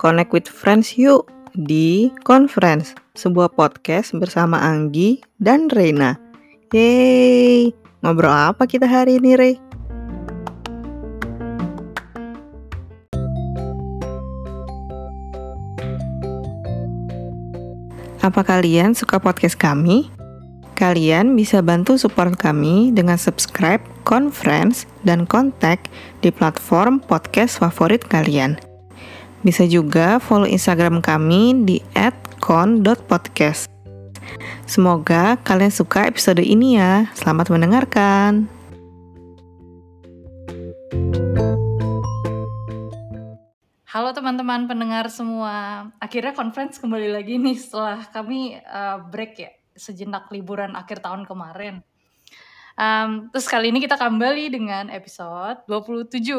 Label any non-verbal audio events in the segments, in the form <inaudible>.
Connect with friends yuk di Conference, sebuah podcast bersama Anggi dan Reina. Yeay, ngobrol apa kita hari ini, Rey? Apa kalian suka podcast kami? Kalian bisa bantu support kami dengan subscribe, conference, dan kontak di platform podcast favorit kalian. Bisa juga follow Instagram kami di @con.podcast. Semoga kalian suka episode ini ya. Selamat mendengarkan. Halo teman-teman pendengar semua. Akhirnya conference kembali lagi nih setelah kami uh, break ya sejenak liburan akhir tahun kemarin. Um, terus kali ini kita kembali dengan episode 27.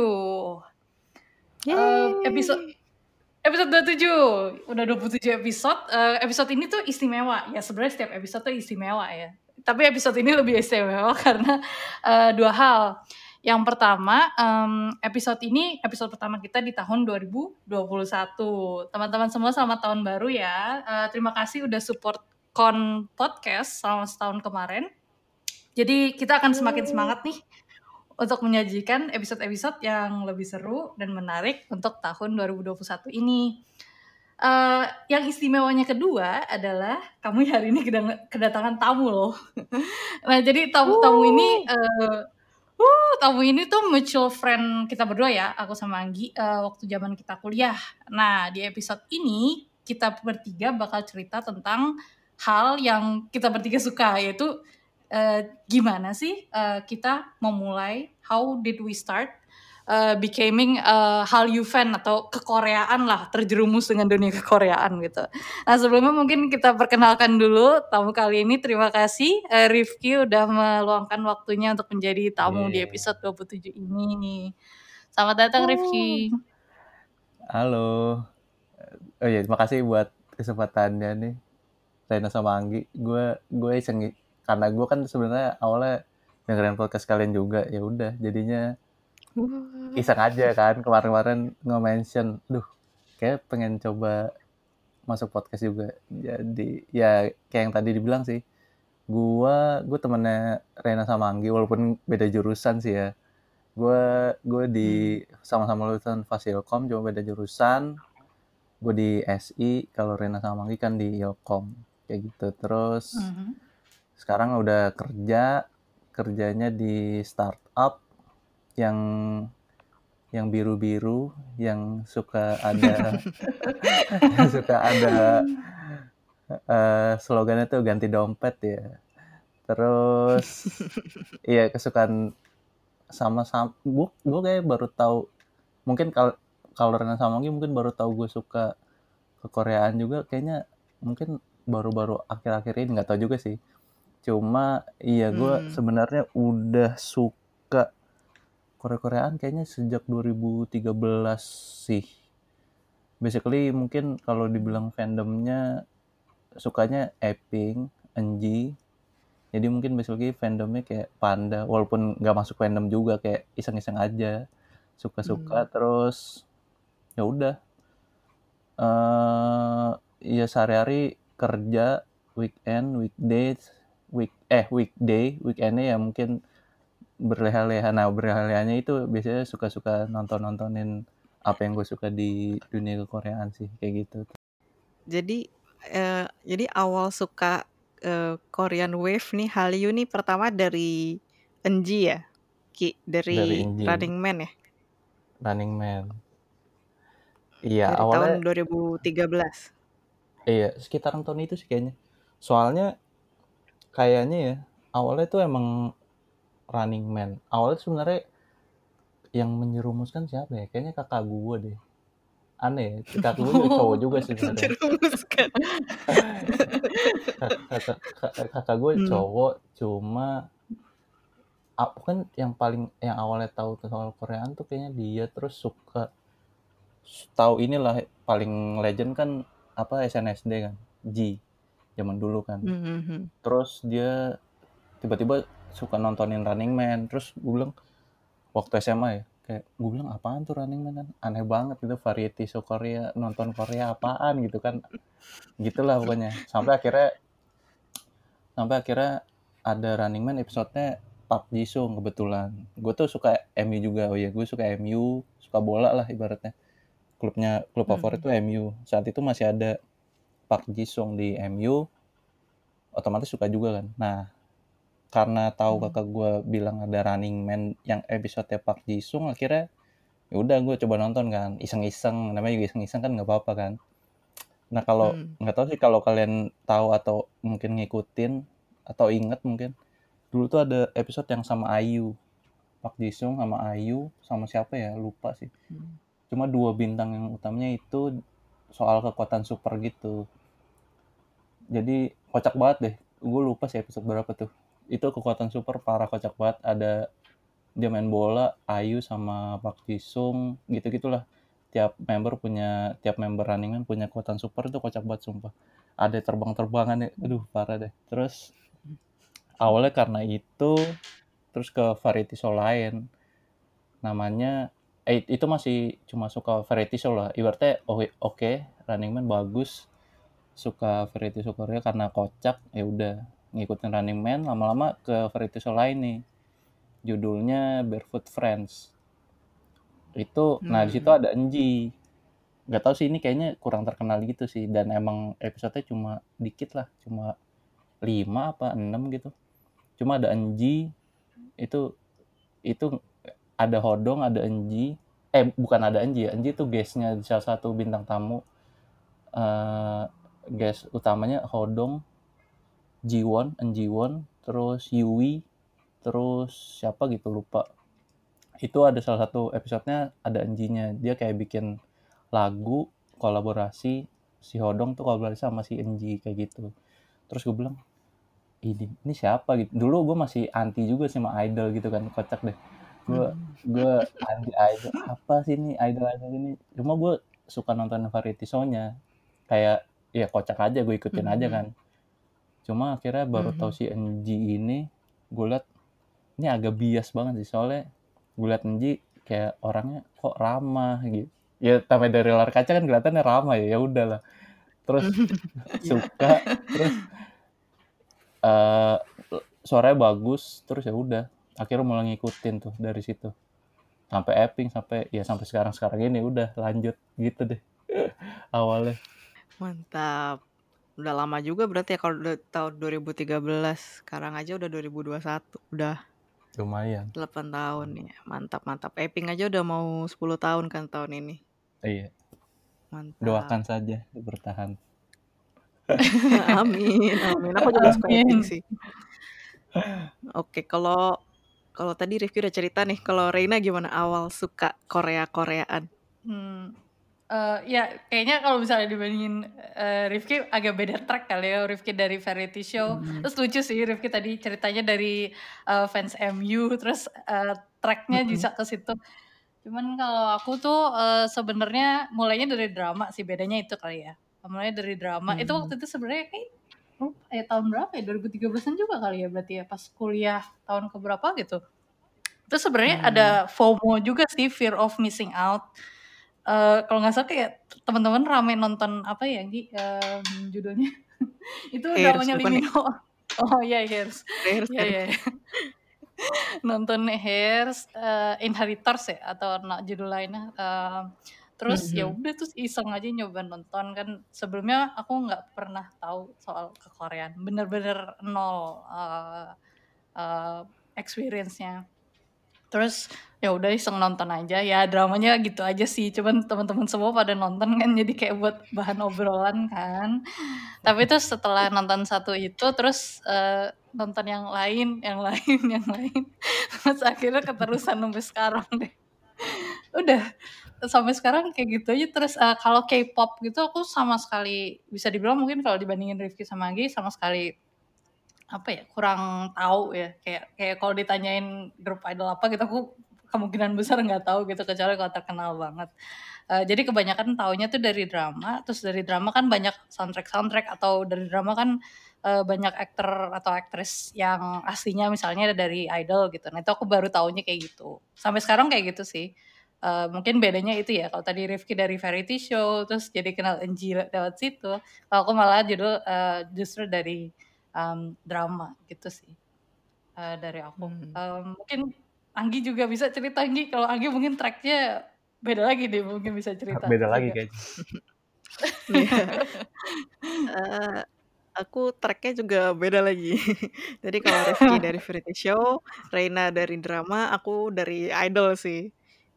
Uh, episode episode 27. Udah 27 episode. Uh, episode ini tuh istimewa. Ya sebenarnya setiap episode tuh istimewa ya. Tapi episode ini lebih istimewa <laughs> karena uh, dua hal. Yang pertama, um, episode ini episode pertama kita di tahun 2021. Teman-teman semua selamat tahun baru ya. Uh, terima kasih udah support Kon Podcast selama setahun kemarin. Jadi kita akan semakin semangat nih untuk menyajikan episode-episode yang lebih seru dan menarik untuk tahun 2021 ini. Uh, yang istimewanya kedua adalah kamu hari ini kedatangan tamu loh. <laughs> nah jadi tamu-tamu ini uh, Uh, tamu ini tuh mutual friend kita berdua ya, aku sama Anggi uh, waktu zaman kita kuliah. Nah, di episode ini kita bertiga bakal cerita tentang hal yang kita bertiga suka yaitu uh, gimana sih uh, kita memulai how did we start uh, becoming uh, Hallyu fan atau kekoreaan lah terjerumus dengan dunia kekoreaan gitu. Nah sebelumnya mungkin kita perkenalkan dulu tamu kali ini. Terima kasih uh, Rifki udah meluangkan waktunya untuk menjadi tamu yeah. di episode 27 ini. Selamat datang oh. Rifki. Halo. Oh iya, terima kasih buat kesempatannya nih. Rena sama Anggi. Gue gue iseng karena gue kan sebenarnya awalnya dengerin podcast kalian juga ya udah jadinya iseng aja kan kemarin-kemarin nge-mention duh kayak pengen coba masuk podcast juga. Jadi ya kayak yang tadi dibilang sih gua gue temennya Rena sama Anggi walaupun beda jurusan sih ya. Gue gue di hmm. sama-sama lulusan Fasilkom cuma beda jurusan. Gue di SI kalau Rena sama Anggi kan di Ilkom kayak gitu. Terus mm -hmm. Sekarang udah kerja kerjanya di startup yang yang biru-biru yang suka ada yang <laughs> suka ada uh, slogannya tuh ganti dompet ya. Terus <laughs> iya kesukaan sama sama gue gue kayak baru tahu mungkin kalau kalau sama mungkin baru tahu gue suka ke Koreaan juga. Kayaknya mungkin baru-baru akhir-akhir ini nggak tahu juga sih cuma iya gue hmm. sebenarnya udah suka Korea-Koreaan kayaknya sejak 2013 sih. Basically mungkin kalau dibilang fandomnya sukanya Epping, Enji. Jadi mungkin basically fandomnya kayak Panda, walaupun nggak masuk fandom juga kayak iseng-iseng aja, suka-suka hmm. terus ya udah. Uh, ya sehari-hari kerja, weekend, weekdays, week eh weekday, weekendnya ya mungkin berleha-leha. Nah berleha-lehanya itu biasanya suka-suka nonton-nontonin apa yang gue suka di dunia kekoreaan sih kayak gitu. Jadi uh, jadi awal suka uh, Korean Wave nih Hallyu nih pertama dari Enji ya? Ki dari, dari Running Man ya? Running Man. Iya dari awalnya tahun 2013 iya sekitaran tahun itu sih kayaknya. Soalnya kayaknya ya awalnya tuh emang Running Man. Awalnya sebenarnya yang menyerumuskan siapa ya? Kayaknya kakak gue deh. Aneh ya, kakak gue juga cowok juga sih <laughs> sebenarnya. <laughs> kakak, kakak, kakak gue hmm. cowok, cuma aku kan yang paling yang awalnya tahu soal Koreaan tuh kayaknya dia terus suka tahu inilah paling legend kan apa SNSD kan G zaman dulu kan. Mm -hmm. terus dia tiba-tiba suka nontonin Running Man. Terus gue bilang waktu SMA ya kayak gue bilang apaan tuh Running Man? Kan aneh banget gitu variety show Korea nonton Korea apaan gitu kan. Gitulah pokoknya. Sampai akhirnya sampai akhirnya ada Running Man episodenya Park Ji Sung kebetulan. Gue tuh suka MU juga. Oh ya gue suka MU suka bola lah ibaratnya. Klubnya klub Hmm. favorit tuh MU saat itu masih ada Park Ji Sung di MU otomatis suka juga kan nah karena tahu Hmm. kakak gue bilang ada Running Man yang episode Park Ji Sung akhirnya ya udah gue coba nonton kan iseng-iseng namanya juga iseng-iseng kan nggak apa-apa kan nah kalau Hmm. nggak tahu sih kalau kalian tahu atau mungkin ngikutin atau inget mungkin dulu tuh ada episode yang sama Ayu Park Ji Sung sama Ayu sama siapa ya lupa sih Hmm. cuma dua bintang yang utamanya itu soal kekuatan super gitu jadi kocak banget deh. Gue lupa sih episode berapa tuh. Itu kekuatan super parah kocak banget. Ada dia main bola Ayu sama Park Ji Sung gitu gitulah tiap member punya tiap member running man punya kekuatan super itu kocak banget sumpah. Ada terbang-terbangan ya. Aduh parah deh. Terus awalnya karena itu terus ke variety show lain. Namanya eh, itu masih cuma suka variety show lah. Ibaratnya oke Running Man bagus suka variety show Korea karena kocak ya udah ngikutin Running Man lama-lama ke variety show lain nih. Judulnya Barefoot Friends. Itu nah di situ Hmm. ada Enji nggak tahu sih ini kayaknya kurang terkenal gitu sih dan emang episodenya cuma dikit lah cuma lima apa enam gitu. Cuma ada Enji itu itu ada Hodong ada Enji eh bukan ada Enji ya Enji itu guestnya salah satu bintang tamu. Eh guest utamanya Hodong Jiwon Enjiwon terus Yui terus siapa gitu lupa. Itu ada salah satu episodenya ada Enjinya. Dia kayak bikin lagu kolaborasi si Hodong tuh kolaborasi sama si Enji kayak gitu. Terus gue bilang ini ini siapa gitu? Dulu gue masih anti juga sih sama idol gitu kan kocak deh. Gue gue anti idol. Apa sih ini idol idol ini? Cuma gue suka nonton variety show-nya. Kayak ya kocak aja gue ikutin aja Mhm. kan. Cuma akhirnya baru Mhm. tahu si Enji ini gue liat ini agak bias banget sih. Soalnya gue liat Enji kayak orangnya kok ramah gitu. Ya tambah dari layar kaca kan kelihatannya ramah ya ya udahlah. Terus <laughs> suka terus eh suaranya bagus terus ya udah. Akhirnya mulai ngikutin tuh dari situ. Sampai Epping sampai ya sampai sekarang sekarang ini udah lanjut gitu deh. <laughs> Awalnya Mantap. Udah lama juga berarti ya kalau udah tahun 2013. Sekarang aja udah 2021. Udah lumayan 8 tahun ya. Mantap, mantap. Eping aja udah mau 10 tahun kan tahun ini. iya Mantap. doakan saja bertahan <laughs> amin, amin. Aku juga suka. Eping sih. Oke, kalau kalau tadi Rifki udah cerita nih, kalau Reina gimana awal suka Korea-Koreaan? Hmm, eh, ya kayaknya kalau misalnya dibandingin eh, Rifki agak beda track kali ya Rifki dari variety show. Hmm. Terus lucu sih Rifki tadi ceritanya dari eh, fans MU terus eh, tracknya bisa ke situ. Cuman kalau aku tuh eh, sebenarnya mulainya dari drama sih bedanya itu kali ya. Mulainya dari drama. Itu Hmm. waktu itu sebenarnya kayak ya tahun berapa ya 2013an juga kali ya berarti ya pas kuliah tahun keberapa gitu. Terus sebenarnya Hmm. ada FOMO juga sih fear of missing out. Eh, kalau nggak salah kayak teman-teman rame nonton apa ya Gi? Em, judulnya. <laughs> Itu Hairs, bukan Min Ho <laughs> oh iya Hairs Hairs iya kan? iya. <laughs> Nonton Hairs eh, Inheritors ya atau judul lainnya. Eh, terus ya Mhm. udah terus iseng aja nyoba nonton. Kan sebelumnya aku nggak pernah tahu soal kekoreaan bener-bener nol eh, eh, experience-nya terus ya udah iseng nonton aja. Ya dramanya gitu aja sih. Cuman teman-teman semua pada nonton kan. Jadi kayak buat bahan obrolan kan. Tapi terus setelah nonton satu itu terus eh, nonton yang lain yang lain yang lain. Terus akhirnya keterusan sampai sekarang deh. Udah sampai sekarang kayak gitu aja. Terus eh, kalau K-pop gitu aku sama sekali bisa dibilang mungkin kalau dibandingin Rifki sama Agi sama sekali apa ya kurang tahu ya kayak kayak kalau ditanyain grup idol apa gitu aku kemungkinan besar nggak tahu gitu kecuali kalau terkenal banget Eh, jadi kebanyakan taunya tuh dari drama terus dari drama kan banyak soundtrack soundtrack atau dari drama kan uh, banyak aktor atau aktris yang aslinya misalnya dari idol gitu. Nah itu aku baru tahunya kayak gitu. Sampai sekarang kayak gitu sih. Uh, mungkin bedanya itu ya kalau tadi Rifki dari variety show terus jadi kenal Enji lewat situ kalau aku malah judul uh, justru dari um, drama gitu sih uh, dari aku hmm. um, mungkin Anggi juga bisa cerita Anggi kalau Anggi mungkin tracknya beda lagi deh mungkin bisa cerita beda juga. lagi kayaknya uh, <laughs> aku tracknya juga beda lagi. <laughs> Jadi kalau Rifki <laughs> dari variety show, Reina dari drama, aku dari idol sih.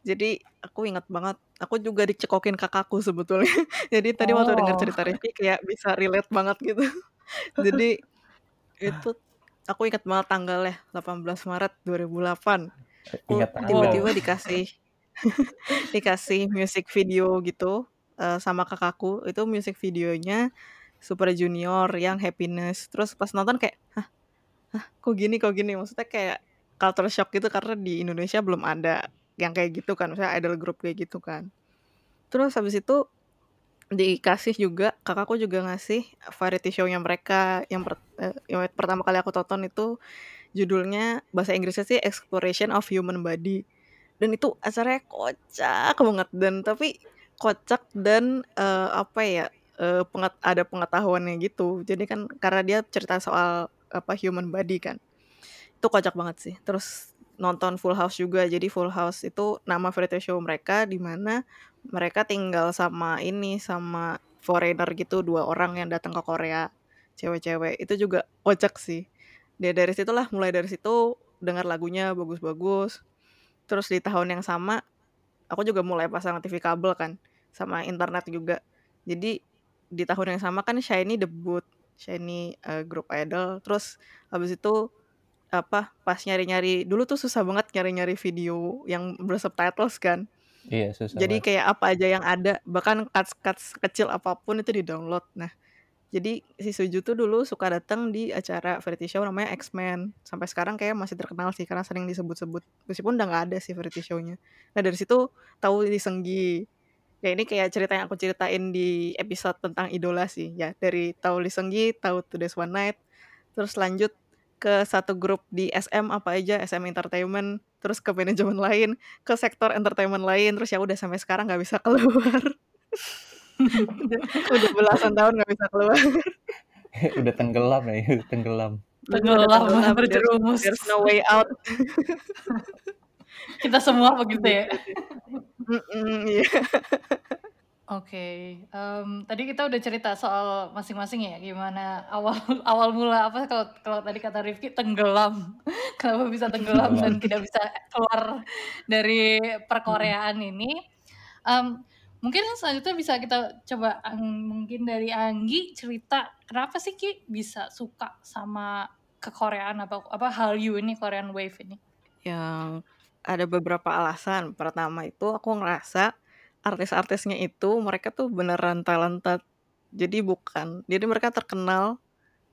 Jadi aku ingat banget, aku juga dicekokin kakakku sebetulnya. Jadi tadi waktu dengar cerita oh. Rifki kayak bisa relate banget gitu. Jadi itu aku ingat banget tanggalnya 18 Maret 2008. Aku tiba-tiba dikasih <laughs> dikasih music video gitu uh, sama kakakku. Itu music videonya Super Junior yang Happiness. Terus pas nonton kayak, hah, hah, kok gini, kok gini? Maksudnya kayak culture shock gitu karena di Indonesia belum ada yang kayak gitu kan misalnya idol group kayak gitu kan terus habis itu dikasih juga kakakku juga ngasih variety show-nya mereka. Yang, per, eh, yang pertama kali aku tonton itu judulnya bahasa Inggrisnya sih Exploration of Human Body. Dan itu acaranya kocak banget dan tapi kocak dan uh, apa ya uh, penget, ada pengetahuannya gitu. Jadi kan karena dia cerita soal apa human body kan. Itu kocak banget sih. Terus nonton Full House juga. Jadi Full House itu nama variety show mereka di mana mereka tinggal sama ini sama foreigner gitu dua orang yang datang ke Korea cewek-cewek. Itu juga kocak sih. Dia dari situlah mulai dari situ dengar lagunya bagus-bagus. Terus di tahun yang sama aku juga mulai pasang TV kabel kan sama internet juga. Jadi di tahun yang sama kan Shiny debut Shiny uh, grup idol. Terus habis itu apa pas nyari-nyari dulu tuh susah banget nyari-nyari video yang bersubtitles kan. Iya, susah. Jadi banget. kayak apa aja yang ada, bahkan cuts-cuts kecil apa pun itu di-download. Nah, jadi si Suju tuh dulu suka datang di acara variety show namanya X-Men. Sampai sekarang kayak masih terkenal sih karena sering disebut-sebut. Meskipun udah nggak ada sih variety show-nya. Nah, dari situ tahu di Senggi. Ya ini kayak cerita yang aku ceritain di episode tentang idola sih ya. Dari tahu Li Senggi, tahu Today's One Night, terus lanjut ke satu grup di SM apa aja SM Entertainment terus ke manajemen lain ke sektor entertainment lain terus ya udah sampai sekarang nggak bisa <laughs> keluar. Udah, udah belasan tahun nggak bisa keluar. <laughs> Udah tenggelam ya tenggelam. Tenggelam, tenggelam berjerumus. there's no way out. <laughs> Kita semua begitu ya? Mm -mm, yeah. Oke, um, tadi kita udah cerita soal masing-masing ya, gimana awal <laughs> awal mula apa kalau kalau tadi kata Rifki tenggelam, <laughs> kenapa bisa tenggelam dan tidak bisa keluar dari perkoreaan ini. Um, mungkin selanjutnya bisa kita coba mungkin dari Anggi cerita kenapa sih Ki bisa suka sama kekoreaan apa apa Hallyu ini Korean Wave ini? Yang ada beberapa alasan. Pertama itu aku ngerasa artis-artisnya itu mereka tuh beneran talented. Jadi bukan, jadi mereka terkenal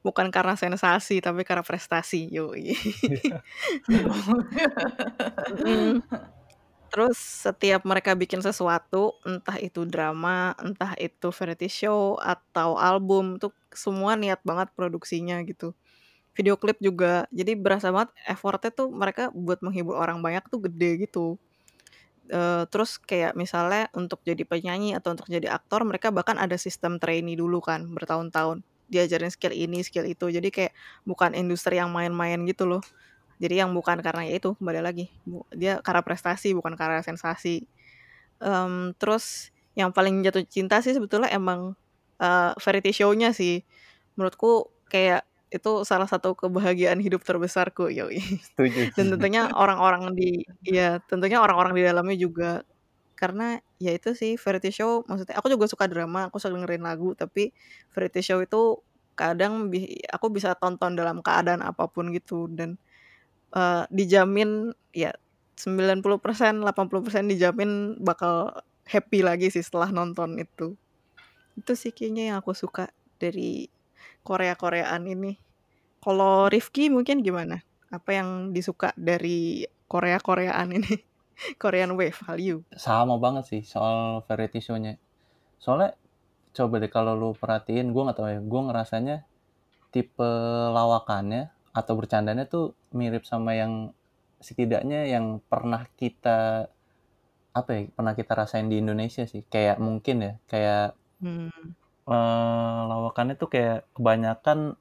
bukan karena sensasi tapi karena prestasi. Yoi. <laughs> Terus setiap mereka bikin sesuatu, entah itu drama, entah itu variety show atau album, tuh semua niat banget produksinya gitu. Video klip juga, jadi berasa banget effortnya tuh mereka buat menghibur orang banyak tuh gede gitu uh, terus kayak misalnya untuk jadi penyanyi atau untuk jadi aktor mereka bahkan ada sistem trainee dulu kan bertahun-tahun. Diajarin skill ini skill itu. Jadi kayak bukan industri yang main-main gitu loh. Jadi yang bukan karena ya itu kembali lagi. Dia karena prestasi bukan karena sensasi. Um, terus yang paling jatuh cinta sih sebetulnya emang uh, variety show-nya sih. Menurutku kayak itu salah satu kebahagiaan hidup terbesarku yoi. Setuju. Dan tentunya orang-orang di ya tentunya orang-orang di dalamnya juga karena ya itu sih variety show maksudnya aku juga suka drama, aku suka dengerin lagu tapi variety show itu kadang bi aku bisa tonton dalam keadaan apa pun gitu dan uh, dijamin ya 90% 80% dijamin bakal happy lagi sih setelah nonton itu. Itu sih kayaknya yang aku suka dari Korea-Koreaan ini. Kalau Rifki mungkin gimana? Apa yang disuka dari Korea-Koreaan ini? <laughs> Korean Wave, Hallyu. Sama banget sih soal variety show-nya. Soalnya coba deh kalau lu perhatiin, gue gak tau ya, gue ngerasanya tipe lawakannya atau bercandanya tuh mirip sama yang setidaknya yang pernah kita apa ya pernah kita rasain di Indonesia sih kayak mungkin ya kayak Hmm. Eh, lawakannya tuh kayak kebanyakan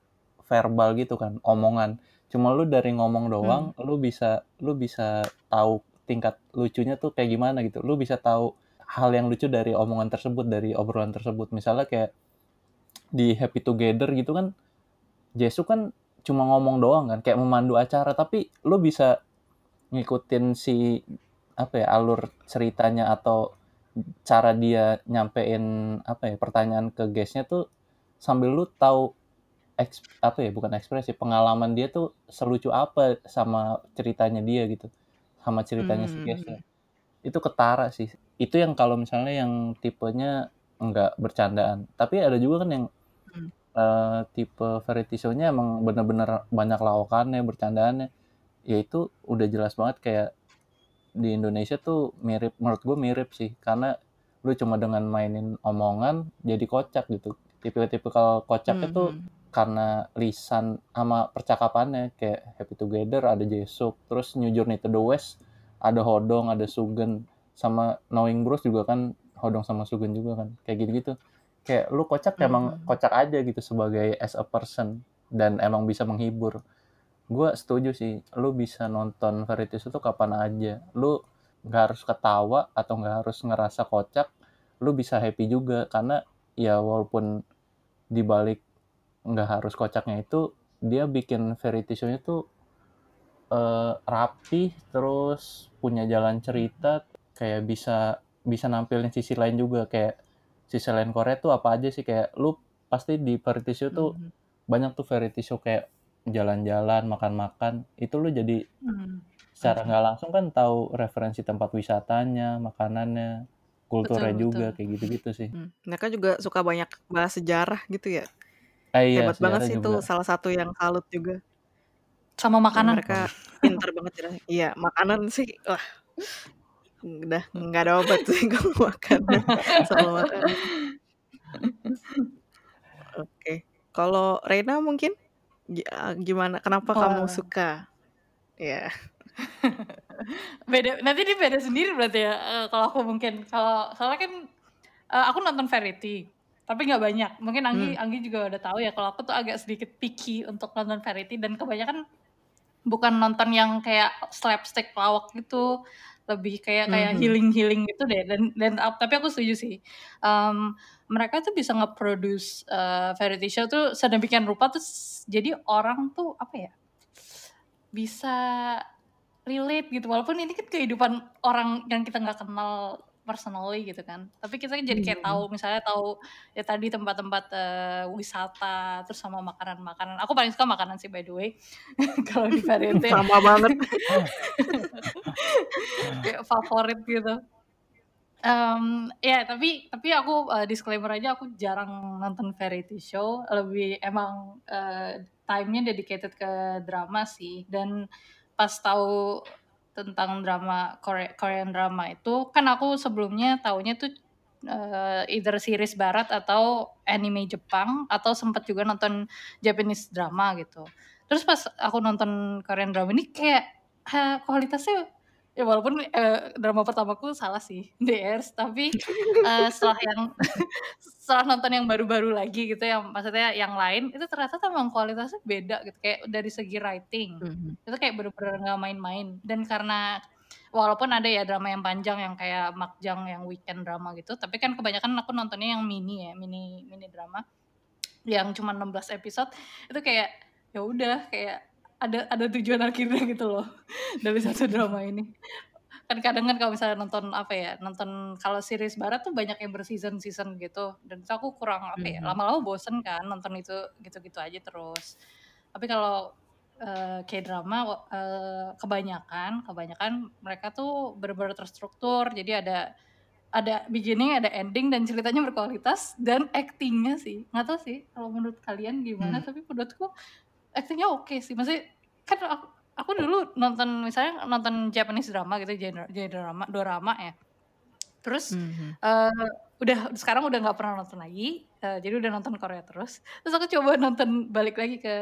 verbal gitu kan omongan. Cuma lu dari ngomong doang lu bisa lu bisa tahu tingkat lucunya tuh kayak gimana gitu. Lu bisa tahu hal yang lucu dari omongan tersebut dari obrolan tersebut. Misalnya kayak di Happy Together gitu kan Jesu kan cuma ngomong doang kan kayak memandu acara. Tapi lu bisa ngikutin si apa ya alur ceritanya atau cara dia nyampein apa ya pertanyaan ke guestnya tuh sambil lu tahu eks, apa ya bukan ekspresi pengalaman dia tuh selucu apa sama ceritanya dia gitu sama ceritanya si Hmm. guestnya itu ketara sih itu yang kalau misalnya yang tipenya enggak bercandaan tapi ada juga kan yang Hmm. eh, tipe variety show-nya emang bener-bener banyak lawakannya bercandaannya ya itu udah jelas banget kayak di Indonesia tuh mirip menurut gue mirip sih. Karena lu cuma dengan mainin omongan jadi kocak gitu. Tipe-tipikal kocaknya tuh Hmm. karena lisan sama percakapannya. Kayak Happy Together ada Jesuk terus New Journey to the West ada Hodong ada Sugen sama Knowing Bros juga kan Hodong sama Sugen juga kan. Kayak gitu-gitu. Kayak lu kocak Hmm. emang kocak aja gitu sebagai as a person. Dan emang bisa menghibur gue setuju sih lu bisa nonton variety show tuh kapan aja. Lu nggak harus ketawa atau nggak harus ngerasa kocak lu bisa happy juga. Karena ya walaupun dibalik nggak harus kocaknya itu dia bikin variety show-nya tuh eh, rapi terus punya jalan cerita kayak bisa bisa nampilin sisi lain juga. Kayak sisi lain Korea tuh apa aja sih? Kayak lu pasti di variety show tuh Hmm. banyak tuh variety show kayak jalan-jalan makan-makan itu lu jadi Hmm. secara nggak langsung kan tahu referensi tempat wisatanya makanannya kulturnya Betul, juga betul. kayak gitu-gitu sih Hmm. Mereka juga suka banyak bahas sejarah gitu ya. eh, iya Hebat banget sejarah sih itu juga salah satu yang salut juga. Sama makanan. mereka pinter banget ya. Iya, makanan sih wah udah nggak ada obat sih kalau <laughs> makanan sama makanan. Oke. Kalau Reina mungkin gi- ah, gimana? Kenapa kamu Wah. suka? Ya. <laughs> Beda nanti dia beda sendiri berarti ya, eee, kalau aku mungkin. Kalau soalnya kan, eee, aku nonton variety, tapi nggak banyak. Mungkin Anggi Hmm. Anggi juga udah tahu ya kalau aku tuh agak sedikit picky untuk nonton variety dan kebanyakan bukan nonton yang kayak slapstick lawak gitu, lebih kayak kayak Mhm. healing-healing gitu deh dan dan ap tapi aku setuju sih, mmm, mereka tuh bisa nge-produce, eee, variety show tuh sedemikian rupa terus jadi orang tuh apa ya, bisa relate gitu walaupun ini kan kehidupan orang yang kita nggak kenal personally gitu kan. Tapi kita kan jadi kayak Mhm. tahu misalnya tahu ya tadi tempat-tempat, eee, wisata terus sama makanan-makanan. Aku paling suka makanan sih by the way <laughs> kalau di variety. <laughs> Sama banget. <laughs> Kayak favorit gitu. Mmm, ya tapi tapi aku, eee, disclaimer aja aku jarang nonton variety show, lebih emang, eee, time-nya dedicated ke drama sih dan pas tahu tentang drama Kore Korean drama itu, kan aku sebelumnya taunya tuh, eee, either series barat atau anime Jepang atau sempet juga nonton Japanese drama gitu. Terus pas aku nonton Korean drama ini kayak, eee, kualitasnya ya walaupun, eee, drama pertamaku salah sih, <laughs> DS tapi, eee, setelah yang <laughs> setelah nonton yang baru-baru lagi gitu yang maksudnya yang lain, itu ternyata tuh emang kualitasnya beda gitu, kayak dari segi writing, Mhm. itu kayak bener-bener nggak main-main. Dan karena walaupun ada ya drama yang panjang yang kayak makjang yang weekend drama gitu, tapi kan kebanyakan aku nontonnya yang mini ya, mini mini drama. Yang cuma 16 episode, itu kayak ya udah kayak ada ada tujuan akhirnya gitu loh <laughs> dari satu drama ini. Kan kadang kan kalau misalnya nonton apa ya, nonton kalau series barat tuh banyak yang berseason-season gitu dan itu aku kurang apa ya, Mhm. lama-lama bosen kan nonton itu gitu-gitu aja terus. Tapi kalau, eee, K-drama wa eee, kebanyakan kebanyakan mereka tuh bener-bener terstruktur, jadi ada ada beginning, ada ending dan ceritanya berkualitas dan aktingnya sih, nggak tahu sih kalau menurut kalian gimana, Hmm. tapi menurutku aktingnya oke sih, maksudnya kan aku aku dulu nonton misalnya nonton Japanese drama gitu, genre genre drama dorama ya. Terus, Mhm. eee, udah sekarang udah nggak pernah nonton lagi uh, jadi udah nonton Korea terus terus aku coba nonton balik lagi ke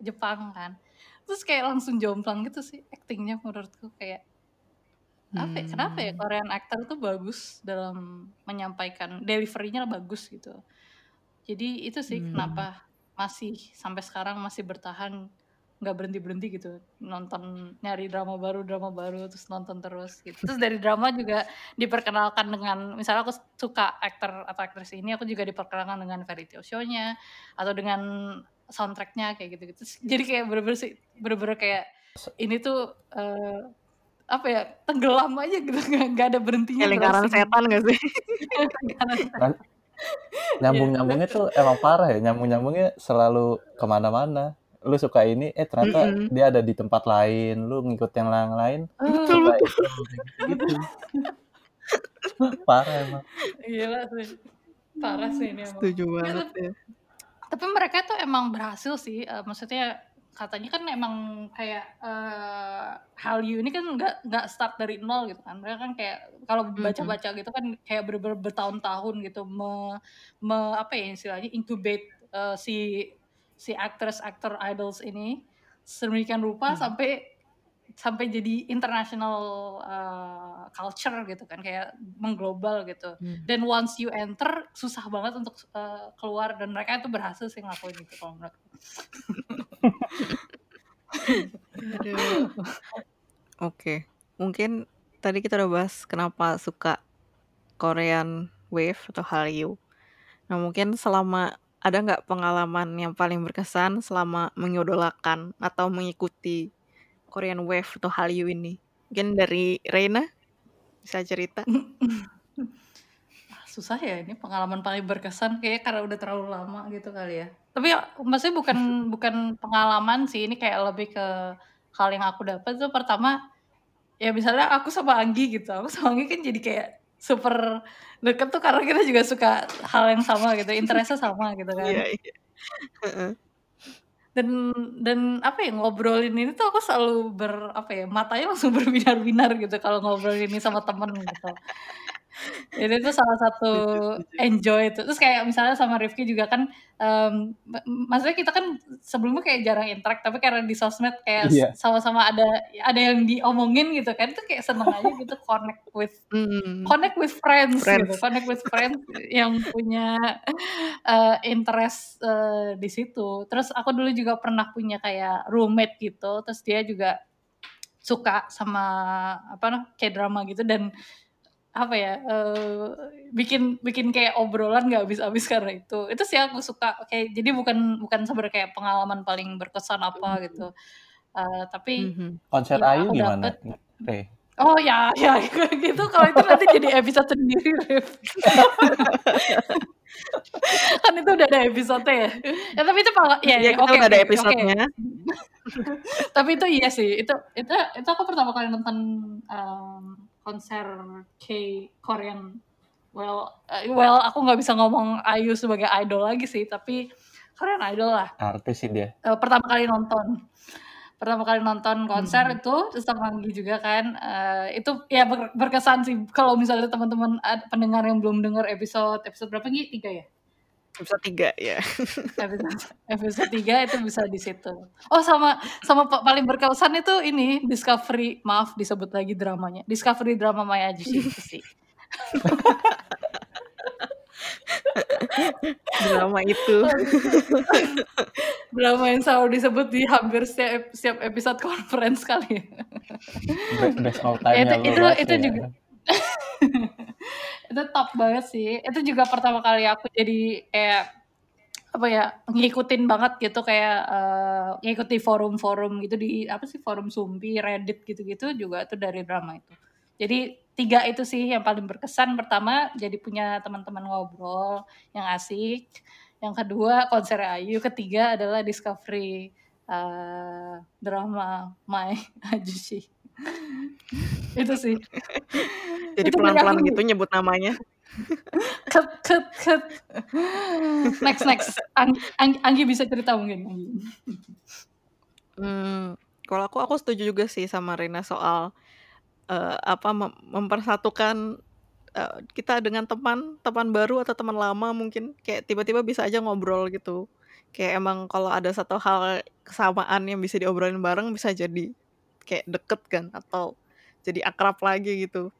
Jepang kan terus kayak langsung jomplang gitu sih aktingnya menurutku kayak apa ya, kenapa ya Hmm. Korean actor tuh bagus dalam menyampaikan deliverynya bagus gitu jadi itu sih Hmm. kenapa masih sampai sekarang masih bertahan nggak berhenti berhenti gitu. Nonton nyari drama baru drama baru terus nonton terus gitu. Terus dari drama juga diperkenalkan dengan misalnya aku suka aktor atau aktris ini aku juga diperkenalkan dengan tale show-nya atau dengan soundtracknya kayak gitu gitu jadi kayak bener-bener sih bener-bener kayak ini tuh eh, apa ya tenggelam aja gitu. Nggak <laughs> nggak ada berhentinya Kayak lingkaran setan gak sih? <laughs> Setan. <laughs> Nah, nyambung-nyambungnya tuh emang parah ya nyambung-nyambungnya selalu ke mana-mana lu suka ini eh ternyata Mm-mm. dia ada di tempat lain lu ngikut yang lain lain Betul, suka itu gitu <laughs> parah emang Gila sih. Parah sih ini emang. Setuju Ya, banget tapi, ya. tapi mereka tuh emang berhasil sih. Eh, maksudnya katanya kan emang kayak eh Hallyu ini kan nggak nggak start dari nol gitu kan. Mereka kan kayak kalau Mhm. baca-baca gitu kan kayak bener-bener bertahun-tahun gitu me, me- apa ya istilahnya incubate eh, si si actress actor idols ini sedemikian rupa Hmm. sampai sampai jadi international uh, culture gitu kan kayak mengglobal gitu Hmm. dan once you enter susah banget untuk uh, keluar dan mereka itu berhasil sih ngelakuin itu kalau menurut. Oke, mungkin tadi kita udah bahas kenapa suka Korean Wave atau Hallyu. Nah mungkin selama ada nggak pengalaman yang paling berkesan selama mengidolakan atau mengikuti Korean Wave atau Hallyu ini? Mungkin dari Reina bisa cerita. Ah, <laughs> susah ya ini pengalaman paling berkesan. Kayak karena udah terlalu lama gitu kali ya. Tapi ya, maksudnya bukan <laughs> bukan pengalaman sih. Ini kayak lebih ke hal yang aku dapat tuh pertama ya misalnya aku sama Anggi gitu. Aku sama Anggi kan jadi kayak super deket tuh karena kita juga suka hal yang sama gitu. Interestnya sama gitu kan. Iya, iya. Dan dan apa ya ngobrolin ini tuh aku selalu ber apa ya matanya langsung <laughs> berbinar-binar gitu kalau ngobrolin ini sama temen gitu jadi itu salah satu enjoy itu terus kayak misalnya sama Rifki juga kan em, ma- maksudnya kita kan sebelumnya kayak jarang interact tapi karena di sosmed kayak s- sama-sama ada ada yang diomongin gitu kan itu kayak seneng aja gitu connect with Hmm. connect with friends, Friends. gitu connect with friends yang punya eh, interest eh, di situ terus aku dulu juga pernah punya kayak roommate gitu terus dia juga suka sama apa nah kayak drama gitu dan apa ya eh, bikin bikin kayak obrolan nggak habis-habis karena itu itu sih aku suka kayak jadi bukan bukan sebenarnya kayak pengalaman paling berkesan apa gitu Eh, tapi Mhm. konser yang Ayu gimana dapet? Oh ya, ya <laughs> gitu. Kalau itu nanti jadi episode sendiri, <laughs> kan itu udah ada episode ya. Ya tapi itu pala, ya, Iya, ya, kita oke udah ada oke oke. <laughs> episodenya. Tapi itu iya sih. Itu itu itu aku pertama kali nonton em, konser K Korean. Well, eh, well aku nggak bisa ngomong Ayu sebagai idol lagi sih, tapi Korean idol lah. artis sih dia Eh, pertama kali nonton pertama kali nonton konser Hmm. itu terus sama Anggi juga kan eh, itu ya ber- berkesan sih kalau misalnya teman-teman pendengar yang belum dengar episode episode berapa Gi? tiga ya Episode 3 ya. <laughs> episode episode tiga itu bisa di situ oh sama sama pa- paling berkesan itu ini Discovery maaf disebut lagi dramanya Discovery drama Maya sih <laughs> Drama itu. <laughs> drama yang selalu disebut di hampir setiap setiap episode conference kali Be- best all Ya, time itu ya itu itu ya. juga itu top banget sih. Itu juga pertama kali aku jadi kayak apa ya ngikutin banget gitu kayak eh, ngikuti forum-forum gitu di apa sih forum Sumpi Reddit gitu-gitu juga itu dari drama itu. Jadi tiga itu sih yang paling berkesan. Pertama jadi punya teman-teman ngobrol yang asik. Yang kedua konser Ayu. Ketiga adalah discovery eh, drama My <laughs> Ajushi <laughs> itu sih. <laughs> Jadi pelan-pelan gitu nyebut namanya. <laughs> cut cut cut. Next next. Ang, Ang- Anggi bisa cerita mungkin. Anggi. Hmm, kalau aku aku setuju juga sih sama Rina soal eh, apa mem- mempersatukan uh, kita dengan teman teman baru atau teman lama mungkin. Kayak tiba-tiba bisa aja ngobrol gitu. Kayak emang kalau ada satu hal kesamaan yang bisa diobrolin bareng bisa jadi kayak deket kan atau jadi akrab lagi gitu.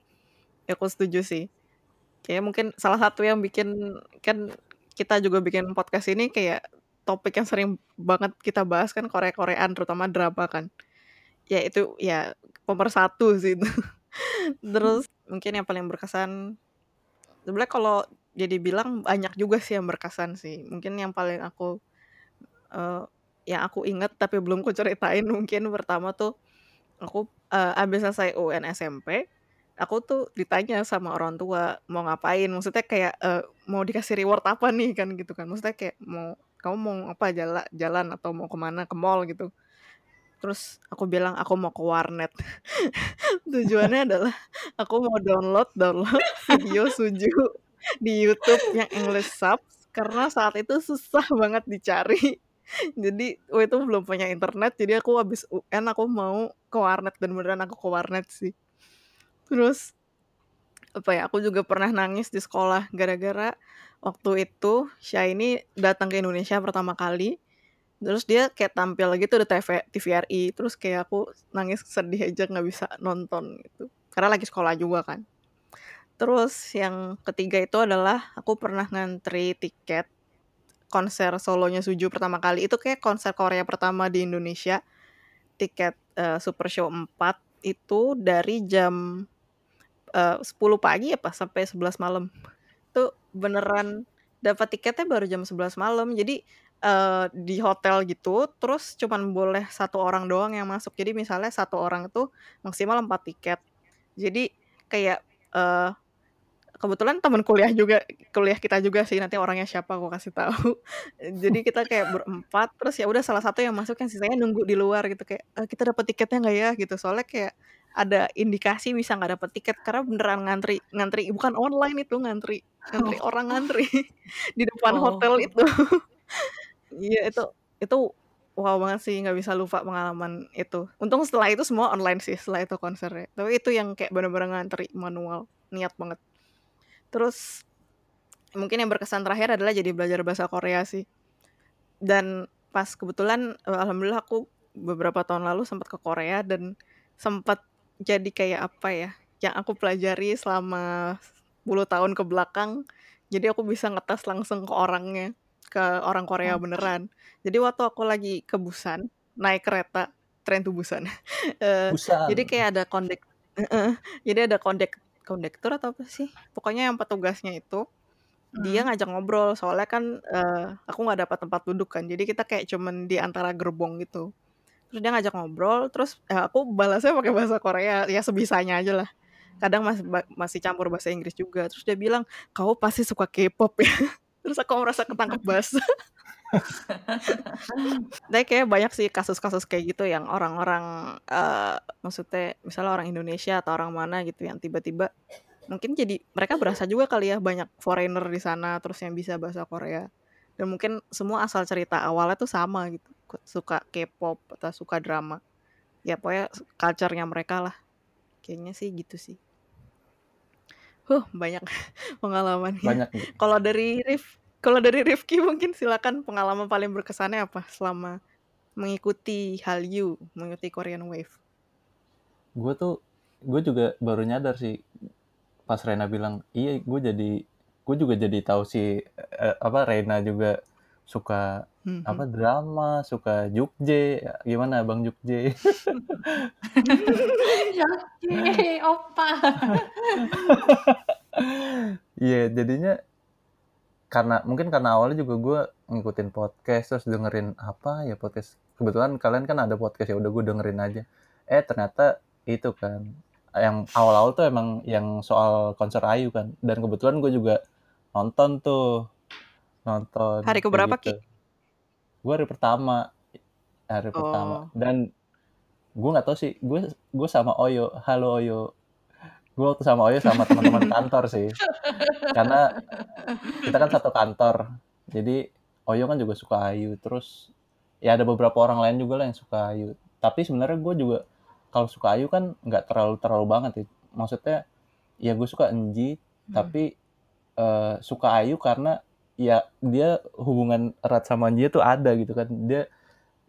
Ya aku setuju sih. Kayak mungkin salah satu yang bikin kan kita juga bikin podcast ini kayak topik yang sering banget kita bahas kan Korea-Koreaan terutama drama kan. Ya itu ya pemersatu sih itu. <laughs> Terus mungkin yang paling berkesan sebenarnya kalau jadi bilang banyak juga sih yang berkesan sih. Mungkin yang paling aku uh, yang aku inget tapi belum ku ceritain <laughs> mungkin pertama tuh aku uh, abis selesai UN SMP aku tuh ditanya sama orang tua mau ngapain? Maksudnya kayak uh, mau dikasih reward apa nih? Kan gitu kan. Maksudnya kayak mau kamu mau apa? Jalan jalan atau mau ke mana? Ke mall gitu. Terus aku bilang aku mau ke warnet. <laughs> Tujuannya adalah aku mau download download <laughs> video suju di YouTube yang English sub karena saat itu susah banget dicari jadi waktu itu belum punya internet jadi aku habis UN aku mau ke warnet dan beneran aku ke warnet sih. Terus apa ya aku juga pernah nangis di sekolah gara-gara waktu itu Shiny datang ke Indonesia pertama kali. Terus dia kayak tampil lagi tuh di TV TVRI terus kayak aku nangis sedih aja nggak bisa nonton gitu. Karena lagi sekolah juga kan. Terus yang ketiga itu adalah aku pernah ngantri tiket konser solonya Suju pertama kali itu kayak konser Korea pertama di Indonesia. Tiket uh, Super Show 4 itu dari jam uh, 10 pagi apa sampai 11 malam. Tuh beneran dapat tiketnya baru jam 11 malam. Jadi uh, di hotel gitu terus cuman boleh satu orang doang yang masuk. Jadi misalnya satu orang itu maksimal empat tiket. Jadi kayak uh, kebetulan teman kuliah juga kuliah kita juga sih nanti orangnya siapa aku kasih tahu. <laughs> Jadi kita kayak berempat terus ya udah salah satu yang masuk yang sisanya nunggu di luar gitu kayak e, kita dapat tiketnya nggak ya? Gitu. Soalnya kayak ada indikasi bisa nggak dapet tiket karena beneran ngantri ngantri bukan online itu ngantri ngantri oh. orang ngantri <laughs> di depan oh. hotel itu. <laughs> Iya itu itu wow banget sih nggak bisa lupa pengalaman itu. Untung setelah itu semua online sih setelah itu konsernya. Tapi itu yang kayak bener-bener ngantri manual niat banget terus mungkin yang berkesan terakhir adalah jadi belajar bahasa Korea sih. Dan pas kebetulan eh, alhamdulillah aku beberapa tahun lalu sempat ke Korea dan sempat jadi kayak apa ya yang aku pelajari selama 10 tahun ke belakang. Jadi aku bisa ngetes langsung ke orangnya ke orang Korea beneran. Jadi waktu aku lagi ke Busan naik kereta tren tuh Busan, uh, <laughs> Busan. jadi kayak ada kondek uh, <laughs> jadi ada kondek kondektur atau apa sih? Pokoknya yang petugasnya itu hmm. dia ngajak ngobrol. Soalnya kan uh, aku nggak dapat tempat duduk kan jadi kita kayak cuman di antara gerbong gitu. Terus dia ngajak ngobrol terus ya aku balasnya pakai bahasa Korea ya sebisanya aja lah. Kadang masih masih campur bahasa Inggris juga. Terus dia bilang kau pasti suka K-pop ya. <laughs> Terus aku merasa ketangkep <laughs> bahasa <laughs> Tapi kayak banyak sih kasus-kasus kayak gitu yang orang-orang uh, maksudnya misalnya orang Indonesia atau orang mana gitu yang tiba-tiba mungkin jadi mereka berasa juga kali ya banyak foreigner di sana terus yang bisa bahasa Korea. Dan mungkin semua asal cerita awalnya tuh sama gitu suka K-pop atau suka drama. Ya pokoknya culture-nya mereka lah. Kayaknya sih gitu sih. Huh banyak <laughs> pengalaman. Banyak kalau dari Rif kalau dari Rifki mungkin silakan pengalaman paling berkesannya apa selama mengikuti Hallyu mengikuti Korean Wave gue tuh gue juga baru nyadar sih pas Rena bilang iya gue jadi gue juga jadi tahu sih eh, apa Rena juga suka hmm. apa drama, suka Jukje. Gimana Bang Jukje? Jukje, opa. <laughs> Iya, yeah, jadinya karena mungkin karena awalnya juga gue ngikutin podcast terus dengerin apa ya podcast. Kebetulan kalian kan ada podcast ya udah gue dengerin aja. Eh ternyata itu kan yang awal-awal tuh emang yang soal konser Ayu kan. Dan kebetulan gue juga nonton tuh nonton hari keberapa gitu. ki? Gue hari pertama hari oh. pertama dan gue nggak tahu sih gue gue sama Oyo halo Oyo gue waktu sama Oyo sama teman-teman <laughs> kantor sih. Karena kita kan satu kantor. Jadi Oyo kan juga suka Ayu. Terus ya ada beberapa orang lain juga lah yang suka Ayu. Tapi sebenarnya gue juga kalau suka Ayu kan nggak terlalu terlalu banget ya maksudnya ya gue suka Enji tapi eh, suka Ayu karena ya dia hubungan erat sama dia tuh ada gitu kan. Dia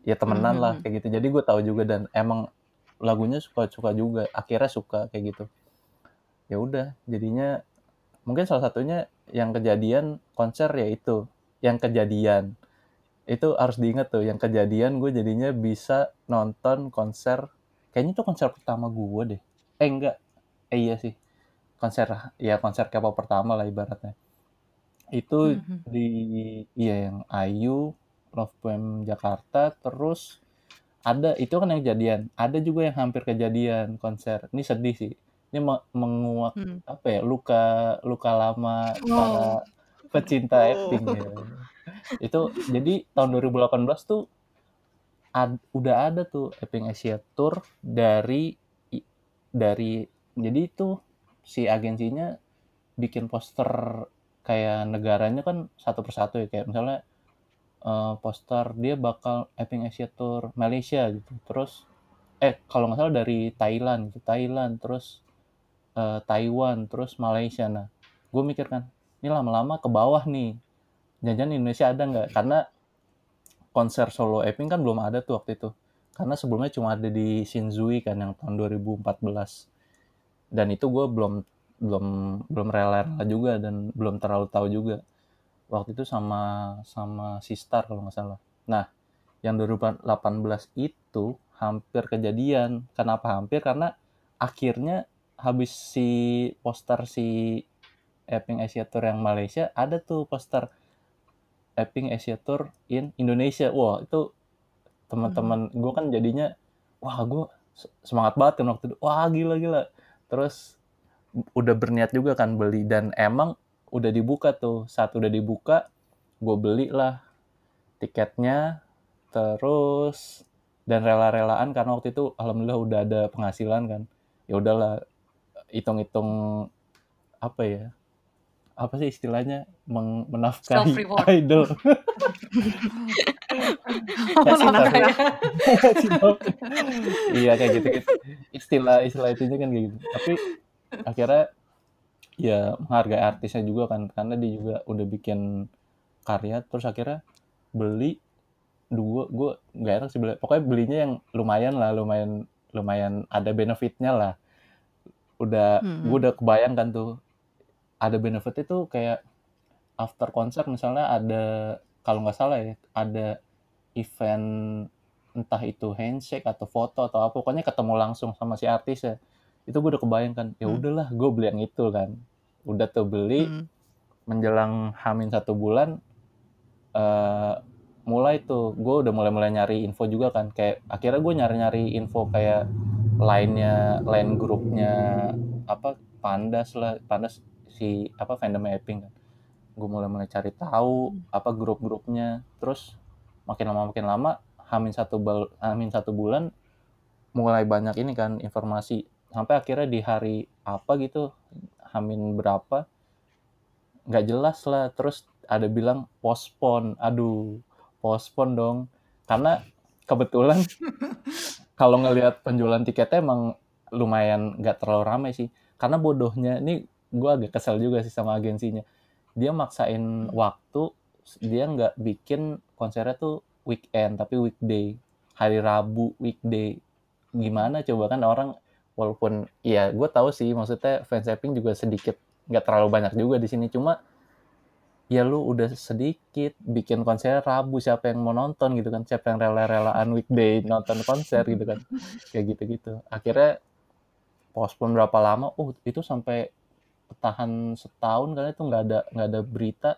ya temenan lah Mhm. kayak gitu. Jadi gue tahu juga dan emang lagunya suka suka juga. Akhirnya suka kayak gitu ya udah jadinya mungkin salah satunya yang kejadian konser ya itu yang kejadian. Itu harus diingat tuh yang kejadian gue jadinya bisa nonton konser kayaknya itu konser pertama gue deh. Eh enggak. Eh iya sih. Konser ya konser K-pop pertama lah ibaratnya. Itu Mhm. di iya yang Ayu Love Poem Jakarta terus ada itu kan yang kejadian. Ada juga yang hampir kejadian konser. Ini sedih sih ini me- menguak Hmm. apa ya luka luka lama Oh. para pecinta Oh. acting ya itu jadi tahun 2018 tuh ad- udah ada tuh Epping Asia Tour dari i- dari jadi itu si agensinya bikin poster kayak negaranya kan satu persatu ya kayak misalnya eh, poster dia bakal Epping Asia Tour Malaysia gitu terus eh kalau nggak salah dari Thailand gitu Thailand terus eh, Taiwan terus Malaysia. Nah gue mikir kan ini lama-lama ke bawah nih. Jangan Indonesia ada nggak? Karena konser solo Epping kan belum ada tuh waktu itu. Karena sebelumnya cuma ada di Shinzui kan yang tahun 2014 dan itu gue belum belum belum rela juga dan belum terlalu tahu juga. Waktu itu sama sama Sistar kalau nggak salah. Nah yang 2018 itu hampir kejadian. Kenapa hampir? Karena akhirnya habis si poster si Epping Asia Tour yang Malaysia ada tuh poster Epping Asia Tour in Indonesia. Wah itu teman-teman gue kan jadinya wah gue semangat banget kan waktu itu. Wah gila gila. Terus udah berniat juga kan beli. Dan emang udah dibuka tuh. Saat udah dibuka gue beli lah tiketnya. Terus dan rela-relaan karena waktu itu alhamdulillah udah ada penghasilan kan. Ya udahlah hitung-hitung apa ya apa sih istilahnya meng- menafkahi idol. <laughs> Iya kayak gitu, gitu. Istilah istilah itunya kan kayak gitu. Tapi akhirnya ya menghargai artisnya juga kan karena dia juga udah bikin karya terus akhirnya beli dua gue nggak enak sih beli. Pokoknya belinya yang lumayan lah lumayan lumayan ada benefitnya lah udah Hmm. gue udah kebayang kan tuh ada benefit itu kayak after konser misalnya ada kalau nggak salah ya ada event entah itu handshake atau foto atau apa pokoknya ketemu langsung sama si artis ya itu gue udah kebayang kan ya Hmm. udahlah gue beli yang itu kan udah tuh beli Hmm. menjelang hamin satu bulan eh mulai tuh gue udah mulai-mulai nyari info juga kan kayak akhirnya gue nyari-nyari info kayak lainnya lain grupnya apa pandas lah pandas si apa fandom Epping kan. Gue mulai-mulai cari tahu apa grup-grupnya. Terus makin lama makin lama hamin satu bal hamin satu bulan mulai banyak ini kan informasi. Sampai akhirnya di hari apa gitu hamin berapa nggak jelas lah. Terus ada bilang postpone. Aduh postpone dong. Karena kebetulan <laughs> kalau ngelihat penjualan tiketnya emang lumayan nggak terlalu ramai sih. Karena bodohnya ini gue agak kesel juga sih sama agensinya. Dia maksain waktu dia nggak bikin konsernya tuh weekend tapi weekday. Hari Rabu weekday. Gimana coba kan orang walaupun ya gue tahu sih maksudnya fans Epping juga sedikit nggak terlalu banyak juga di sini. Cuma ya lu udah sedikit bikin konser Rabu siapa yang mau nonton gitu kan siapa yang rela-relaan weekday nonton konser gitu kan. Kayak gitu-gitu. Akhirnya postpone berapa lama oh itu sampai tahan setahun karena itu nggak ada nggak ada berita.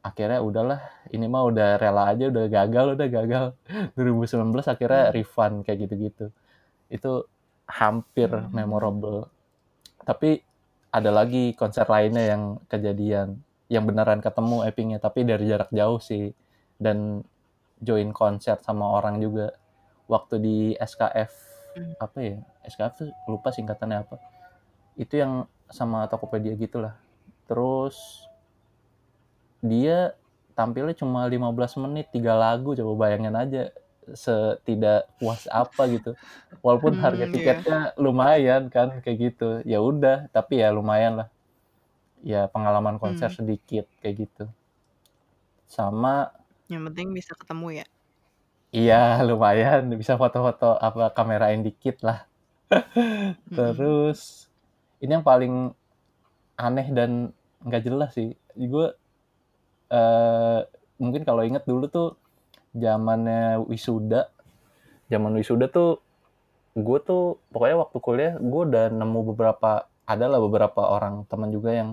Akhirnya udahlah ini mah udah rela aja udah gagal udah gagal. <laughs> 2019 akhirnya refund kayak gitu-gitu. Itu hampir Hmm. memorable. Tapi ada lagi konser lainnya yang kejadian yang beneran ketemu Eppingnya tapi dari jarak jauh sih. Dan join konser sama orang juga. Waktu di SKF Hmm. apa ya? SKF tuh lupa singkatannya apa. Itu yang sama Tokopedia gitulah. Terus dia tampilnya cuma 15 menit tiga lagu coba bayangin aja setidak puas apa gitu. Walaupun Hmm, harga iya. tiketnya lumayan kan kayak gitu. Ya udah tapi ya lumayan lah ya pengalaman konser Hmm. sedikit kayak gitu. Sama Yang penting bisa ketemu ya. iya <laughs> lumayan bisa foto-foto apa kamerain dikit lah. Mm-mm. <laughs> Terus ini yang paling aneh dan nggak jelas sih. Gue eh mungkin kalau inget dulu tuh zamannya wisuda, zaman wisuda tuh gue tuh pokoknya waktu kuliah gue udah nemu beberapa ada lah beberapa orang teman juga yang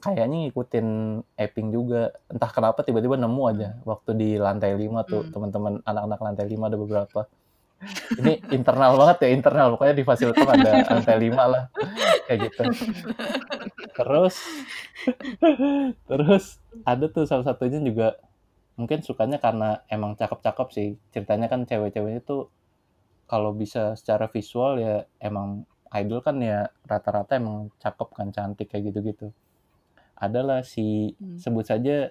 kayaknya ngikutin Epping juga. Entah kenapa tiba-tiba nemu aja waktu di lantai 5 tuh Hmm. teman-teman anak-anak lantai 5 ada beberapa. Ini internal banget ya internal. Pokoknya di fasilitas ada lantai 5 lah kayak gitu. Terus terus ada tuh salah satunya juga mungkin sukanya karena emang cakep-cakep sih. Ceritanya kan cewek-ceweknya tuh kalau bisa secara visual ya emang idol kan ya rata-rata emang cakep kan cantik kayak gitu-gitu adalah si Hmm. sebut saja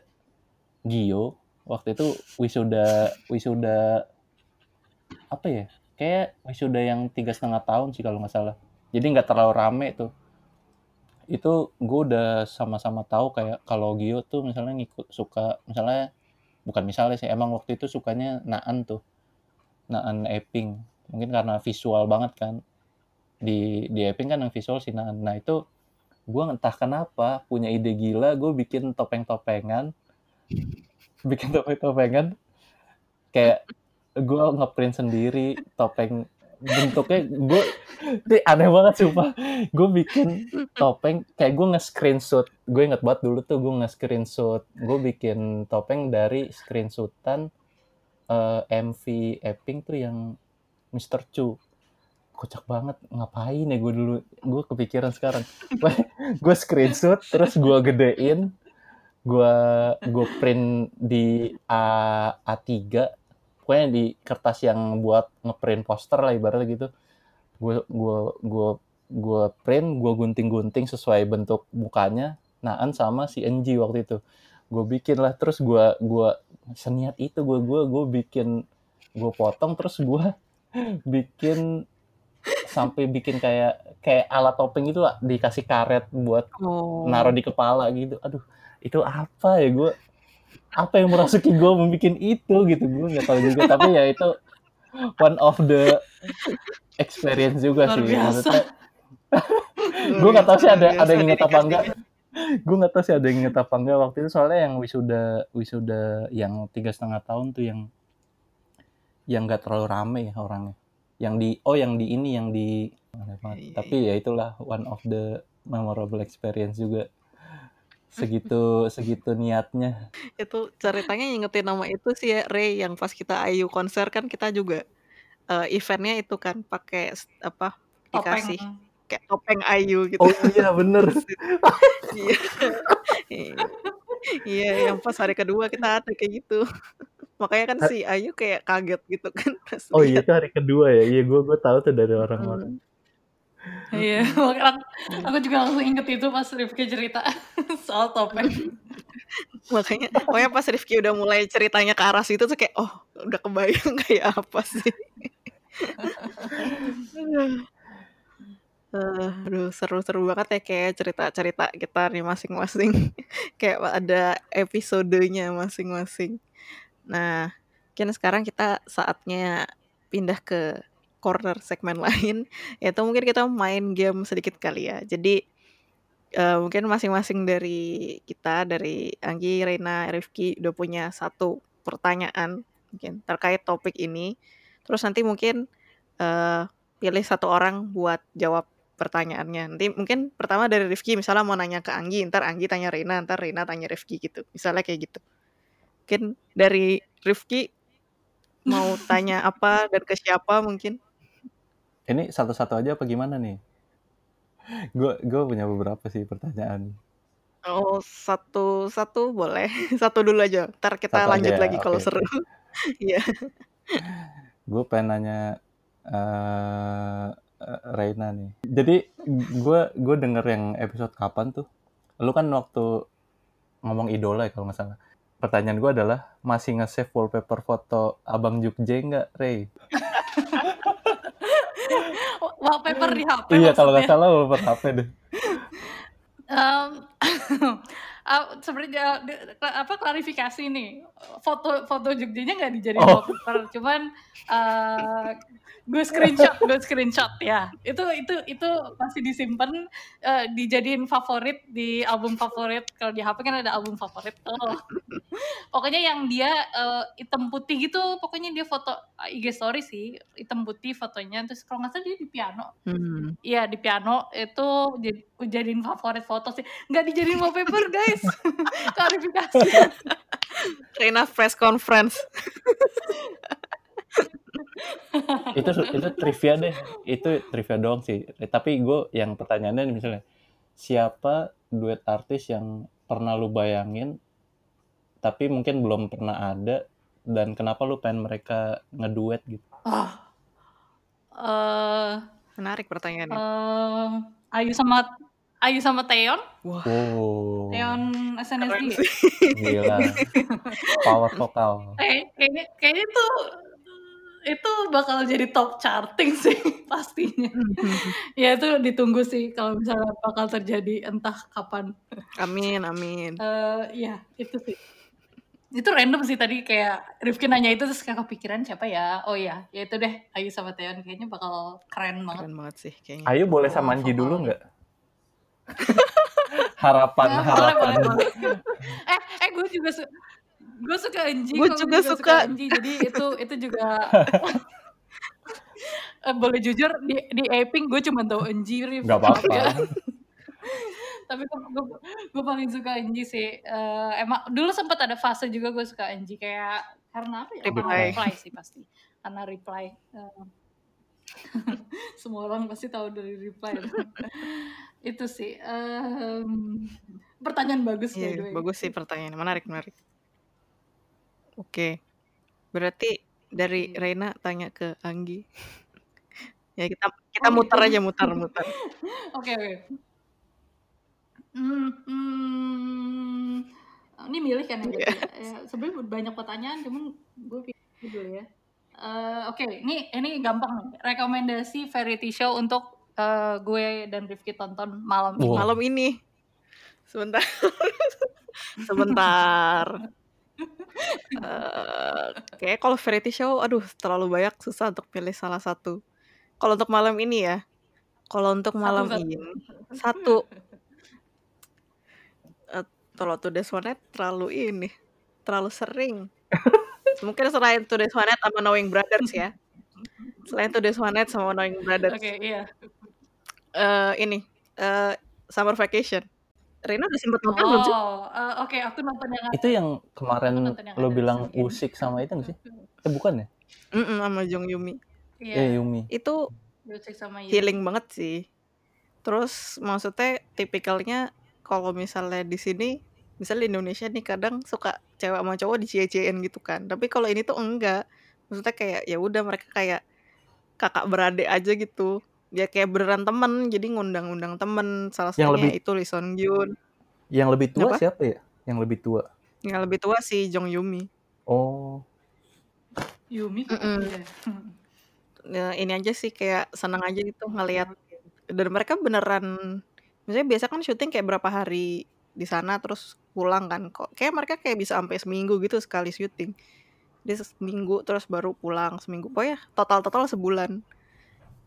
Gio waktu itu wisuda wisuda apa ya? Kayak wisuda yang tiga setengah tahun sih kalau nggak salah. Jadi nggak terlalu rame tuh. Itu gue udah sama-sama tahu kayak kalau Gio tuh misalnya ngikut suka misalnya bukan misalnya sih emang waktu itu sukanya Naan tuh. Naan Epping mungkin karena visual banget kan. Di di Epping kan yang visual si Naan. Nah itu gue entah kenapa punya ide gila gue bikin topeng-topengan. <laughs> Bikin topeng-topengan. Kayak gue ngeprint sendiri topeng. Bentuknya gue ini aneh banget sumpah. Gue bikin topeng kayak gue nge-screenshot. Gue inget banget dulu tuh gue nge-screenshot. Gue bikin topeng dari screenshotan eh, MV Epping tuh yang Mr. Chu kocak banget ngapain ya gue dulu? Gue kepikiran sekarang. <laughs> Gue screenshot terus gue gedein gue gue print di A A3 pokoknya di kertas yang buat ngeprint poster lah ibaratnya gitu. Gue gue gue gue print gue gunting-gunting sesuai bentuk mukanya Naan sama si NG waktu itu. Gue bikin lah terus gue gue seniat itu gue gue gue bikin gue potong terus gue <laughs> bikin sampai bikin kayak kayak alat topeng itu lah. Dikasih karet buat Oh. naruh di kepala gitu. Aduh itu apa ya gue apa yang merasuki gue membuat itu gitu? Gue nggak tahu juga. Tapi ya itu one of the experience juga Luar sih. biasa. maksudnya <laughs> gue nggak tahu sih ada ada yang inget apa enggak. Gue nggak tahu sih ada yang inget apa enggak. Waktu itu soalnya yang wisuda wisuda yang tiga setengah tahun tuh yang yang nggak terlalu rame ya orangnya yang di oh yang di ini yang di aneh banget. Iya, tapi ya itulah one of the memorable experience juga segitu <laughs> segitu niatnya Itu ceritanya ngingetin nama itu sih ya, Ray, yang pas kita Ayu konser kan kita juga eh, eventnya itu kan pakai apa Topeng. dikasih kayak topeng Ayu gitu. oh iya bener <laughs> Iya. Iya, yang pas hari kedua kita ada kayak gitu. Makanya kan si Ayu kayak kaget gitu kan <laughs> pas oh iya itu hari kedua ya iya gue gue tahu tuh dari orang-orang Hmm. Iya, <laughs> makanya aku, aku juga langsung inget itu pas Rifki cerita <laughs> soal topeng. Makanya pokoknya pas Rifki udah mulai ceritanya ke arah situ tuh kayak oh, udah kebayang kayak apa sih. Eh, aduh seru-seru banget ya kayak cerita-cerita kita nih masing-masing. kayak ada episodenya masing-masing. Nah, mungkin sekarang kita saatnya pindah ke corner segmen <laughs> lain, yaitu mungkin kita main game sedikit kali ya. Jadi eh, mungkin masing-masing dari kita, dari Anggi, Reina, Rifki udah punya satu pertanyaan mungkin terkait topik ini. Terus nanti mungkin eh, pilih satu orang buat jawab pertanyaannya. Nanti mungkin pertama dari Rifki, misalnya mau nanya ke Anggi, ntar Anggi tanya Reina, ntar Reina tanya Rifki gitu. Misalnya kayak gitu. Mungkin dari Rifki mau <laughs> tanya apa dan ke siapa mungkin? ini satu-satu aja apa gimana nih gue gue punya beberapa sih pertanyaan Oh, satu satu boleh. <laughs> Satu dulu aja. Ntar kita Satu lanjut aja ya, lagi kalau oke. seru. <laughs> Iya. gue pengen nanya eh Reina nih. Jadi gue gue denger yang episode kapan tuh? Lu kan waktu ngomong idola ya kalau nggak salah. Pertanyaan gue adalah masih nge-save wallpaper foto Abang Jukje nggak, Ray? <laughs> Wallpaper di HP Iya kalau nggak salah wallpaper HP deh. Um, <laughs> uh, sebenarnya de- apa klarifikasi nih. Foto foto Jogjanya nggak dijadiin Oh. wallpaper cuman uh, gue screenshot gue screenshot ya. Itu itu itu masih disimpan uh, dijadiin favorit di album favorit. Kalau di HP kan ada album favorit. Tuh pokoknya yang dia uh, hitam putih gitu pokoknya dia foto IG story sih hitam putih fotonya. Terus kalau nggak salah dia di piano. Hmm. Iya di piano. Itu jadi jadiin favorit foto sih nggak dijadiin wallpaper <laughs> guys <laughs> klarifikasi Reina press conference. <laughs> itu itu trivia deh itu trivia doang sih Eh, tapi gue yang pertanyaannya nih misalnya siapa duet artis yang pernah lu bayangin tapi mungkin belum pernah ada dan kenapa lu pengen mereka ngeduet gitu oh. eh Menarik pertanyaannya. eh, Ayu sama Ayu sama Teon Wah, wow. Teon SNSD gila. Power vokal Kayak- kayaknya kayaknya itu itu bakal jadi top charting sih <laughs> pastinya. <laughs> Ya itu ditunggu sih kalau misalnya bakal terjadi entah kapan. Amin, amin. Eh ya itu sih. Itu random sih tadi kayak Rifki nanya itu terus kayak kepikiran siapa ya? Oh ya, ya itu deh Ayu sama Teon kayaknya bakal keren banget. Keren banget sih kayaknya. Ayo boleh sama Anji dulu nggak <laughs> harapan boleh, harapan boleh, boleh. eh, eh gue juga su gue suka Anji. Gue kok, juga suka. Anji. Jadi itu itu juga <laughs> Eh, boleh jujur di di Aping gue cuma tahu Anji Rif. nggak apa-apa Tapi gue, gue, gue paling suka Anji sih. Eh, emang dulu sempat ada fase juga gue suka Anji kayak karena apa ya? Karena Reply. reply sih pasti. Karena reply. Eh, <laughs> semua orang pasti tahu dari reply. Itu sih. Em, pertanyaan bagus Iya, way. bagus sih pertanyaannya. Menarik, menarik. Oke. Berarti dari Oke. Reina tanya ke Anggi. <laughs> ya kita kita Oh, muter gitu. aja muter muter. <laughs> Oke oke. Hmm, hmm, ini milih kan ya berarti ya? Ya, Sebenarnya banyak pertanyaan, cuman gue pilih dulu ya. Eh, Oke, ini ini gampang nih. Rekomendasi variety show untuk eh, gue dan Rifki tonton malam ini. Wow. Malam ini. Sebentar. <laughs> Sebentar. Eh, Kayaknya kalau variety show, aduh terlalu banyak susah untuk pilih salah satu. Kalau untuk malam ini ya, kalau untuk malam Satu-satu. ini satu. Eh, Kalau One Night terlalu ini, terlalu sering. Mungkin selain One Night sama Knowing Brothers ya. Selain One Night sama Knowing Brothers. Oke, iya. Eh, ini eh, Summer Vacation. Rena udah sempet nonton belum sih? Oh, eh, oke, aku nonton yang itu yang kemarin yang lo ada bilang usik sama itu nggak sih eh bukan ya Mm-mm, sama Jong Yumi. Iya, eh Yumi Itu sama Yu. healing banget sih. Terus maksudnya tipikalnya kalau misalnya di sini, misalnya di Indonesia nih kadang suka cewek sama cowok dicie-ciein gitu kan. Tapi kalau ini tuh enggak. Maksudnya kayak ya udah mereka kayak kakak beradik aja gitu. Ya kayak beneran temen, jadi ngundang-undang temen. Salah Yang satunya lebih- itu Lee Son Gyun. yang lebih tua Apa? siapa ya yang lebih tua Yang lebih tua si Jong Yumi. oh Yumi. Ya, ini aja sih kayak seneng aja gitu ngelihat dan mereka beneran misalnya biasa kan syuting kayak berapa hari di sana terus pulang kan kok kayak mereka kayak bisa sampai seminggu gitu sekali syuting dia seminggu terus baru pulang seminggu pokoknya total total sebulan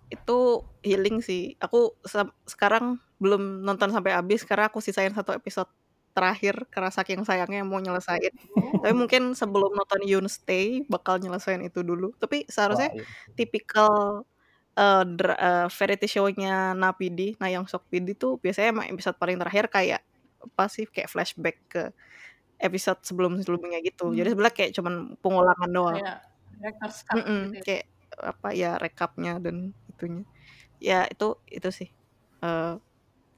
itu healing sih aku se- sekarang belum nonton sampai habis karena aku sisain satu episode terakhir karena saking sayangnya mau nyelesain Oh. tapi mungkin sebelum nonton Yun Stay bakal nyelesain itu dulu tapi seharusnya wah, iya. tipikal eh, dra- eh, variety show-nya Napidi, Nayang Sok Pidi tuh biasanya emang episode paling terakhir kayak apa sih kayak flashback ke episode sebelum-sebelumnya gitu. Jadi Hmm. sebenarnya kayak cuman pengulangan doang. Kayak gitu ya. kayak apa ya rekapnya dan itunya. Ya itu itu sih. Eh,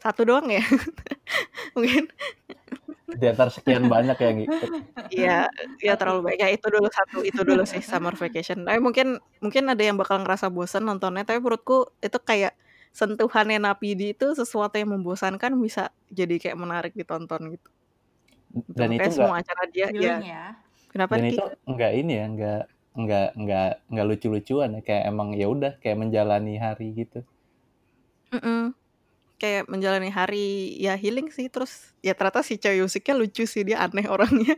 satu doang ya. <laughs> Mungkin di antara sekian banyak ya gitu ya ya terlalu baik. Ya itu dulu satu itu dulu sih summer vacation. Tapi mungkin mungkin ada yang bakal ngerasa bosan nontonnya. Tapi menurutku itu kayak sentuhannya Napidi itu sesuatu yang membosankan bisa jadi kayak menarik ditonton gitu. dan itu Kayak enggak semua acara dia ya. Ya. Kenapa dan itu enggak ini ya enggak enggak enggak enggak lucu-lucuan ya kayak emang ya udah kayak menjalani hari gitu. Mm-mm. kayak menjalani hari ya healing sih terus ya ternyata si Choi Yusiknya lucu sih dia aneh <laughs> orangnya.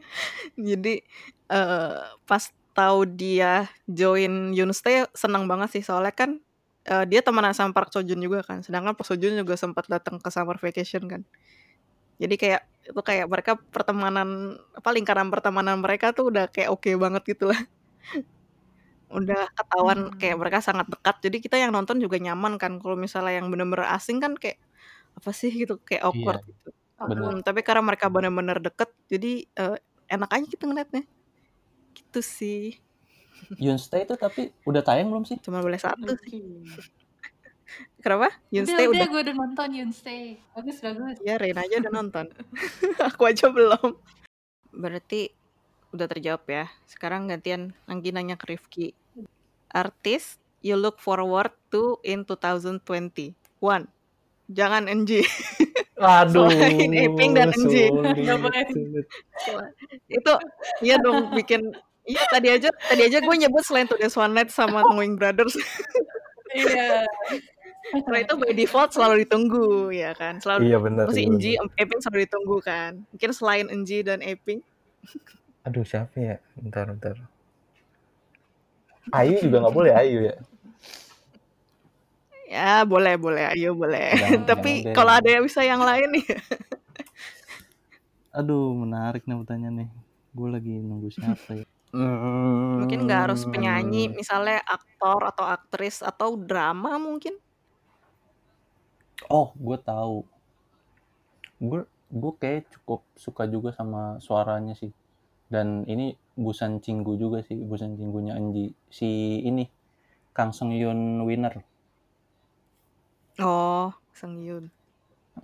Jadi eh pas tahu dia join Yunstay senang banget sih soalnya kan eh, dia temenan sama Park Seo Joon juga kan sedangkan Park Seo Joon juga sempat datang ke summer vacation kan. Jadi kayak itu kayak mereka pertemanan apa lingkaran pertemanan mereka tuh udah kayak oke banget gitu lah udah ketahuan kayak Hmm. mereka sangat dekat jadi kita yang nonton juga nyaman kan kalau misalnya yang bener-bener asing kan kayak apa sih gitu kayak Iya, awkward gitu bener. Hmm, tapi karena mereka bener-bener deket jadi eh, enak aja gitu ngeliatnya gitu sih Yunstay itu tapi udah tayang belum sih? cuma boleh satu sih Oke. kenapa Udah, Yunstay udah, udah gue udah nonton Yunstay. Bagus, bagus. ya Reina aja udah nonton <laughs> aku aja belum berarti udah terjawab ya. Sekarang gantian Anggi nanya ke Rifki. Artis you look forward to in 2020 one. Jangan NG <laughs> Aduh, selain Eping dan NG sulit. itu iya dong bikin iya tadi aja tadi aja gue nyebut selain This One Night sama Knowing Brothers. <laughs> Iya. karena itu by default selalu ditunggu ya kan? Selalu Iya benar. mesti iya Enji. Eping selalu ditunggu kan? Mungkin selain Enji dan Eping <laughs> Aduh siapa ya? Bentar, bentar. Ayu juga nggak boleh Ayu ya. ya boleh boleh ayo boleh Jangan, <laughs> tapi jangan kalau ada yang bisa yang lain nih <laughs> Aduh menarik nih pertanyaan nih. Gue lagi nunggu siapa ya? <laughs> mungkin nggak harus penyanyi misalnya aktor atau aktris atau drama mungkin Oh, gue tahu. Gue gue kayak cukup suka juga sama suaranya sih. Dan ini Busan Cinggu juga sih, Busan Cinggunya Anji. Si ini Kang Seng Yun Winner. oh Seng Yun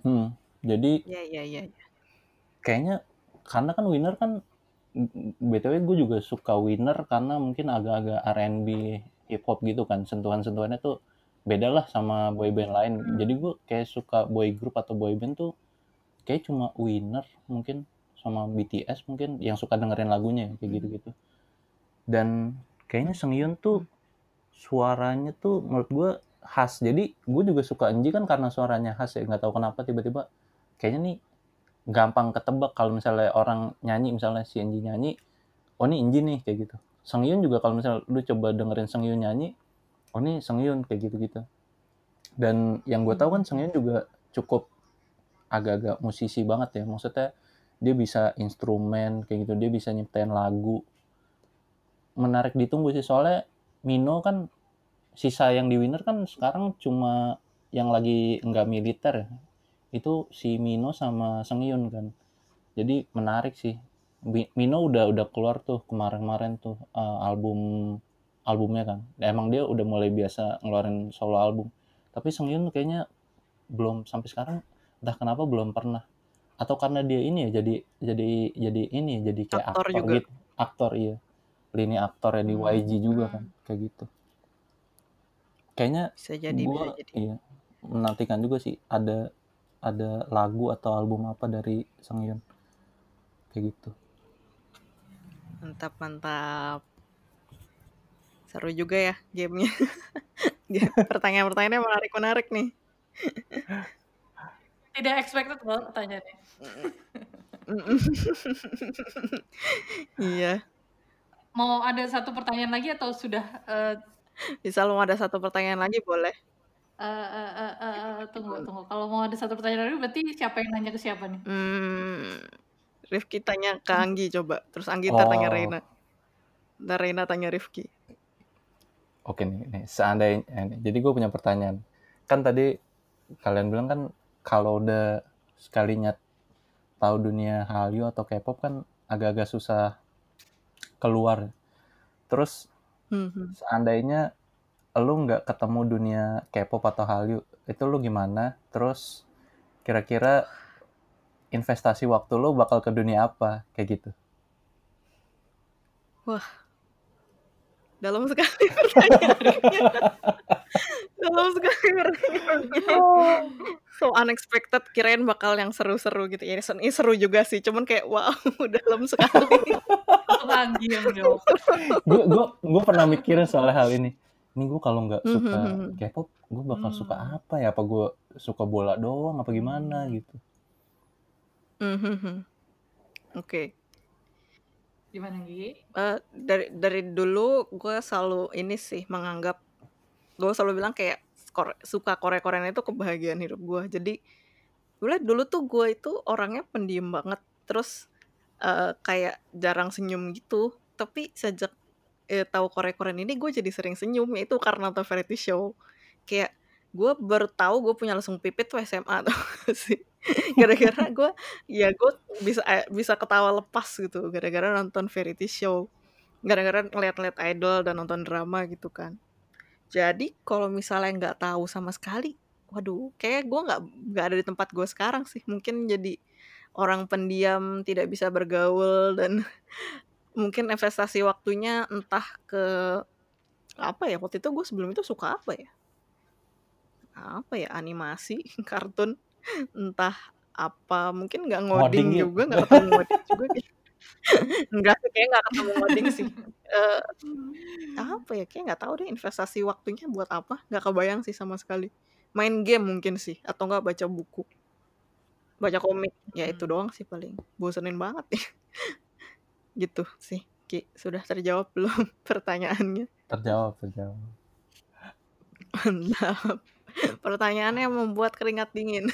Hmm. Jadi ya ya ya ya. kayaknya karena kan Winner kan btw gue juga suka Winner karena mungkin agak-agak R&B hip hop gitu kan sentuhan-sentuhannya tuh beda lah sama boy band lain jadi gue kayak suka boy group atau boy band tuh kayak cuma Winner mungkin sama BTS mungkin yang suka dengerin lagunya kayak gitu-gitu. Dan kayaknya Seungyeon tuh suaranya tuh menurut gue khas. Jadi gue juga suka Enji kan karena suaranya khas ya nggak tahu kenapa tiba-tiba kayaknya nih gampang ketebak kalau misalnya orang nyanyi misalnya si Enji nyanyi oh ini Enji nih kayak gitu. Seungyeon juga kalau misalnya lu coba dengerin Seungyeon nyanyi oh ini Seungyeon kayak gitu-gitu. Dan yang gue tahu kan Seungyeon juga cukup agak-agak musisi banget ya maksudnya dia bisa instrumen kayak gitu. Dia bisa nyiptain lagu. Menarik ditunggu sih soalnya Mino kan sisa yang di winner kan sekarang cuma yang lagi nggak militer ya. Itu si Mino sama Seungyeon kan. Jadi menarik sih. Mi- Mino udah udah keluar tuh kemarin-kemarin tuh eh, album albumnya kan. Emang dia udah mulai biasa ngeluarin solo album. Tapi Seungyeon kayaknya belum sampai sekarang entah kenapa belum pernah atau karena dia ini ya jadi jadi jadi ini jadi kayak Aktor aktor, juga. gitu. Aktor iya. Lini aktornya di Hmm. YG juga kan kayak gitu. Kayaknya bisa jadi bisa gua jadi. iya menantikan juga sih ada ada lagu atau album apa dari Seungyeon kayak gitu. Mantap mantap. Seru juga ya gamenya. Game- <laughs> pertanyaan-pertanyaannya menarik menarik nih <laughs> Tidak expected loh pertanyaannya. <laughs> iya Mau ada satu pertanyaan lagi atau sudah eh, bisa lu ada satu pertanyaan lagi boleh eh, eh, tunggu tunggu. Kalau mau ada satu pertanyaan lagi berarti siapa yang nanya ke siapa nih? hmm, Rifki tanya ke Anggi coba terus Anggi tanya Oh. Reina ntar Reina tanya Rifki Oke nih, nih seandainya nih, jadi gue punya pertanyaan. Kan tadi kalian bilang kan kalau udah sekalinya tahu dunia Hallyu atau K-pop kan agak-agak susah keluar. Terus Hmm, hmm. seandainya lu nggak ketemu dunia K-pop atau Hallyu, itu lu gimana? Terus kira-kira investasi waktu lu bakal ke dunia apa? Kayak gitu. dalam sekali <laughs> pertanyaannya <laughs> dalam sekali pertanyaannya so unexpected kirain bakal yang seru-seru gitu ya ini seru juga sih cuman kayak wow <laughs> dalam sekali Anggi yang gue gue gue pernah mikirin soal hal ini ini gue kalau nggak Hmm, suka hmm, hmm. K-pop gue bakal suka Hmm. apa ya apa gue suka bola doang apa gimana gitu Mhm. Oke. Gimana Gi? Eh, dari dari dulu gue selalu ini sih menganggap gue selalu bilang kayak kore- suka Korea-Koreaan itu kebahagiaan hidup gue. Jadi gue dulu tuh gue itu orangnya pendiam banget. Terus eh, kayak jarang senyum gitu. Tapi sejak eh, tahu Korea-Koreaan ini gue jadi sering senyum. Itu karena nonton variety show. Kayak gue baru tahu gue punya langsung pipit tuh SMA tuh <laughs> sih. Gara-gara gue ya gue bisa eh, bisa ketawa lepas gitu gara-gara nonton variety show gara-gara ngeliat-ngeliat idol dan nonton drama gitu kan jadi kalau misalnya nggak tahu sama sekali waduh kayak gue nggak nggak ada di tempat gue sekarang sih. Mungkin jadi orang pendiam tidak bisa bergaul dan <laughs> mungkin investasi waktunya entah ke apa ya waktu itu gue sebelum itu suka apa ya? Apa ya animasi <laughs> kartun entah apa. Mungkin nggak ngoding Ngoding, juga nggak ngoding juga enggak sih kayak nggak ketemu ngoding sih. Eh, apa ya kayak nggak tahu deh investasi waktunya buat apa. Nggak kebayang sih sama sekali. Main game mungkin sih atau nggak baca buku. Baca komik ya itu Hmm. doang sih paling. Bosenin banget. Ya <laughs> gitu sih Ki. Sudah terjawab <laughs> belum pertanyaannya? Terjawab terjawab. Mantap. Pertanyaannya membuat keringat dingin <laughs>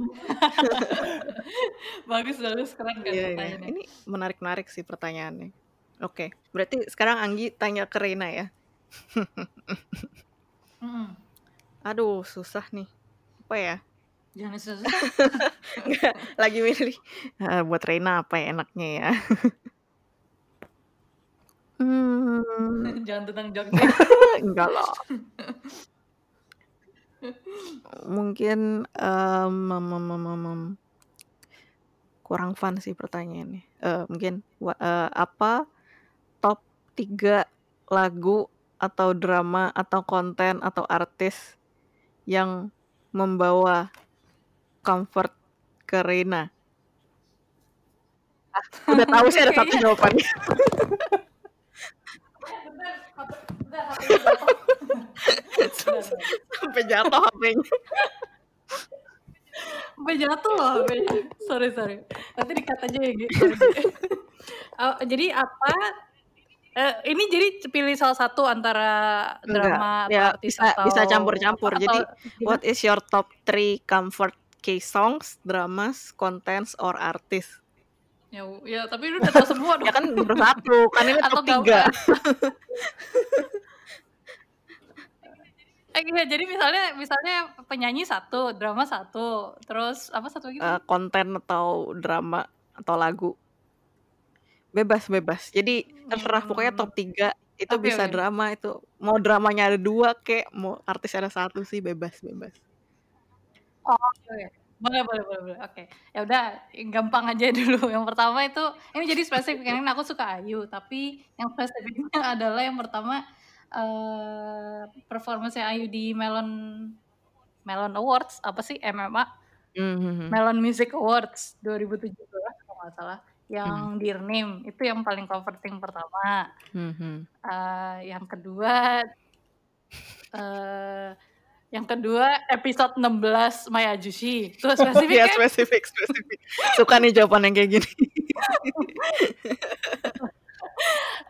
<laughs> Bagus bagus keren kan Iya, iya. pertanyaannya. Ini menarik-menarik sih pertanyaannya. Oke, berarti sekarang Anggi tanya ke Reina ya. Mm-mm. Aduh, susah nih. Apa ya? Jangan susah. <laughs> Nggak, lagi milih. Ah, buat Reina apa ya enaknya ya? <laughs> hmm, Jangan tentang Jogja. enggak lah. Mungkin em, em, em, em, em, em. kurang fun sih pertanyaannya. Eh, mungkin wa- eh, apa top 3 lagu atau drama atau konten atau artis yang membawa comfort ke Reina? Ah, udah tahu sih ada satu Kayaknya- <laughs> jawabannya. HP- Sampai jatuh HP-nya. Sampai jatuh loh HP-nya. Sorry, sorry. Nanti dikat aja ya gitu. Oh, jadi apa? Eh, ini jadi pilih salah satu antara Enggak, drama atau ya artis bisa atau bisa campur-campur. atau- Jadi gimana? what is your top 3 comfort K-songs, dramas, contents, or artis? Ya, ya tapi lu udah tahu semua dong. <laughs> Ya kan baru satu, kan ini Atau top 3. <laughs> Eh, iya, jadi misalnya misalnya penyanyi satu, drama satu, terus apa satu lagi? Eh, konten atau drama atau lagu. Bebas, bebas. Jadi terserah pokoknya top 3 itu Oke, bisa oke. drama itu. Mau dramanya ada dua kek, mau artis ada satu sih bebas, bebas. Oh, oke. Boleh, boleh, boleh, boleh. Oke. Ya udah, gampang aja <laughs> dulu. Yang pertama itu ini jadi spesifik kan aku suka Ayu, tapi yang spesifiknya <laughs> adalah yang pertama eh performance Ayu di Melon Melon Awards apa sih MMA Mhm. Melon Music Awards 2017 kalau nggak salah yang Dear Name itu yang paling comforting pertama Mhm. Eh, yang kedua eh yang kedua episode 16 Maya Jushi itu spesifik Ya spesifik, spesifik. Suka nih jawaban yang kayak gini. <laughs>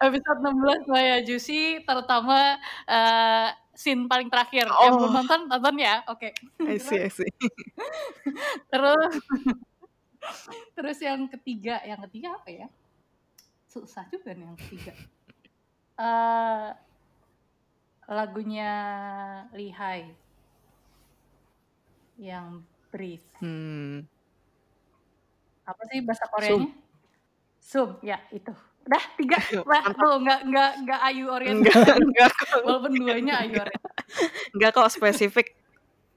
episode 16 Maya Jushi terutama eh scene paling terakhir yang belum Oh. nonton nonton ya oke I see, I see. <laughs> terus <laughs> terus yang ketiga yang ketiga apa ya susah juga nih yang ketiga eh lagunya Lihai yang Breathe Hmm. apa sih bahasa Koreanya Sum ya itu udah tiga Mantap. tuh nggak nggak nggak Ayu Orient Enggak, enggak walaupun duanya Ayu Orient Enggak kok spesifik.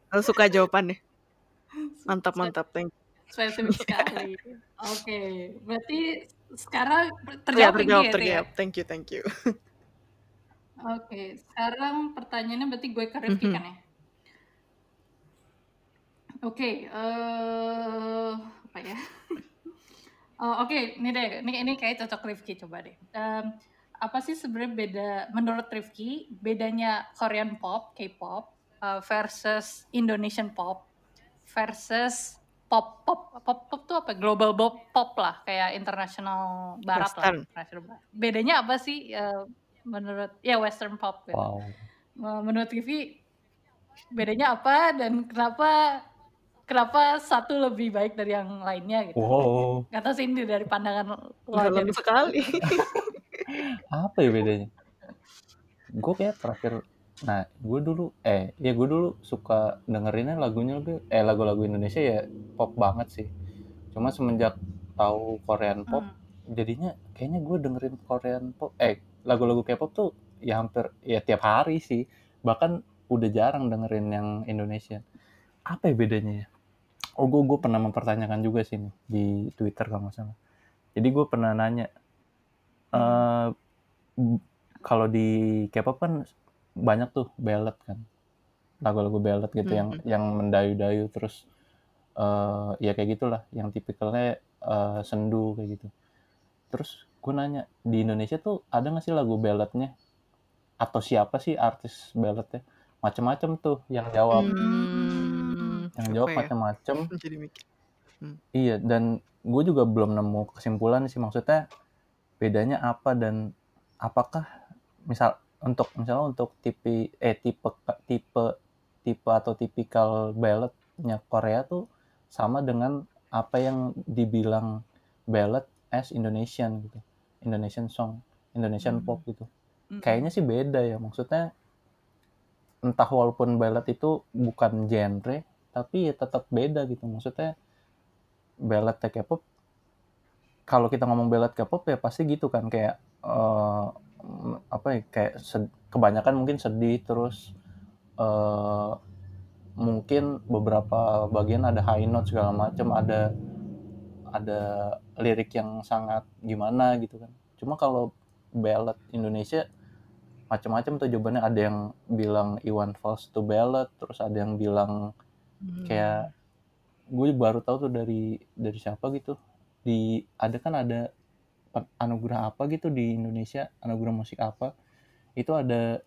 Lu suka jawabannya. Mantap, mantap. Thank you. spesifik <laughs> sekali oke berarti sekarang Ya, terjawab terjawab, ya, Ti, ya? terjawab. Thank you, thank you. <laughs> Oke, sekarang pertanyaannya berarti gue ke Rifki Mhm. kan ya? Oke, eh apa ya? Oh, Oke, ini deh, ini ini kayak cocok Rifki coba deh. Em, apa sih sebenarnya beda menurut Rifki bedanya Korean pop, K-pop uh, versus Indonesian pop versus pop pop pop pop tuh apa global pop pop lah kayak internasional barat Western. lah international barat. bedanya apa sih uh, menurut ya western pop gitu. Wow. Uh, menurut TV bedanya apa dan kenapa kenapa satu lebih baik dari yang lainnya gitu Wow. Gak tau sih ini dari pandangan lo Dalam jadi sekali. <laughs> Apa ya bedanya? Gue kayak terakhir Nah, gue dulu eh ya gue dulu suka dengerinnya lagunya lebih eh lagu-lagu Indonesia ya pop banget sih. Cuma semenjak tahu Korean pop Hmm. jadinya kayaknya gue dengerin Korean pop eh lagu-lagu K-pop tuh ya hampir ya tiap hari sih. Bahkan udah jarang dengerin yang Indonesia. Apa ya bedanya ya? Oh, gue, gue pernah mempertanyakan juga sih nih, di Twitter kalau nggak salah. Jadi gue pernah nanya, b- kalau di K-pop kan banyak tuh ballad kan, lagu-lagu ballad gitu yang Mhm. yang mendayu-dayu terus eh ya kayak gitulah, yang tipikalnya eh, sendu kayak gitu. Terus gue nanya di Indonesia tuh ada nggak sih lagu balladnya? Atau siapa sih artis balladnya? Macem-macem tuh yang jawab, Hmm, yang jawab apa ya? macem-macem. Jadi mikir. Iya, dan gue juga belum nemu kesimpulan sih maksudnya bedanya apa dan apakah misal untuk misalnya untuk tipe eh tipe tipe tipe atau tipikal balladnya Korea tuh sama dengan apa yang dibilang ballad as Indonesian gitu, Indonesian song, Indonesian Hmm. pop gitu. Mm-mm. Kayaknya sih beda ya maksudnya entah walaupun ballad itu bukan genre tapi ya tetap beda gitu. Maksudnya ballad K-pop kalau kita ngomong ballad K-pop ya pasti gitu kan. Kayak eh, apa ya kayak kebanyakan mungkin sedih terus eh, mungkin beberapa bagian ada high note segala macam ada ada lirik yang sangat gimana gitu kan. Cuma kalau ballad Indonesia macam-macam tuh jawabannya. Ada yang bilang Iwan Fals itu ballad terus ada yang bilang Hmm. kayak gue baru tahu tuh dari dari siapa gitu. Di ada kan ada anugerah apa gitu di Indonesia anugerah musik apa. Itu ada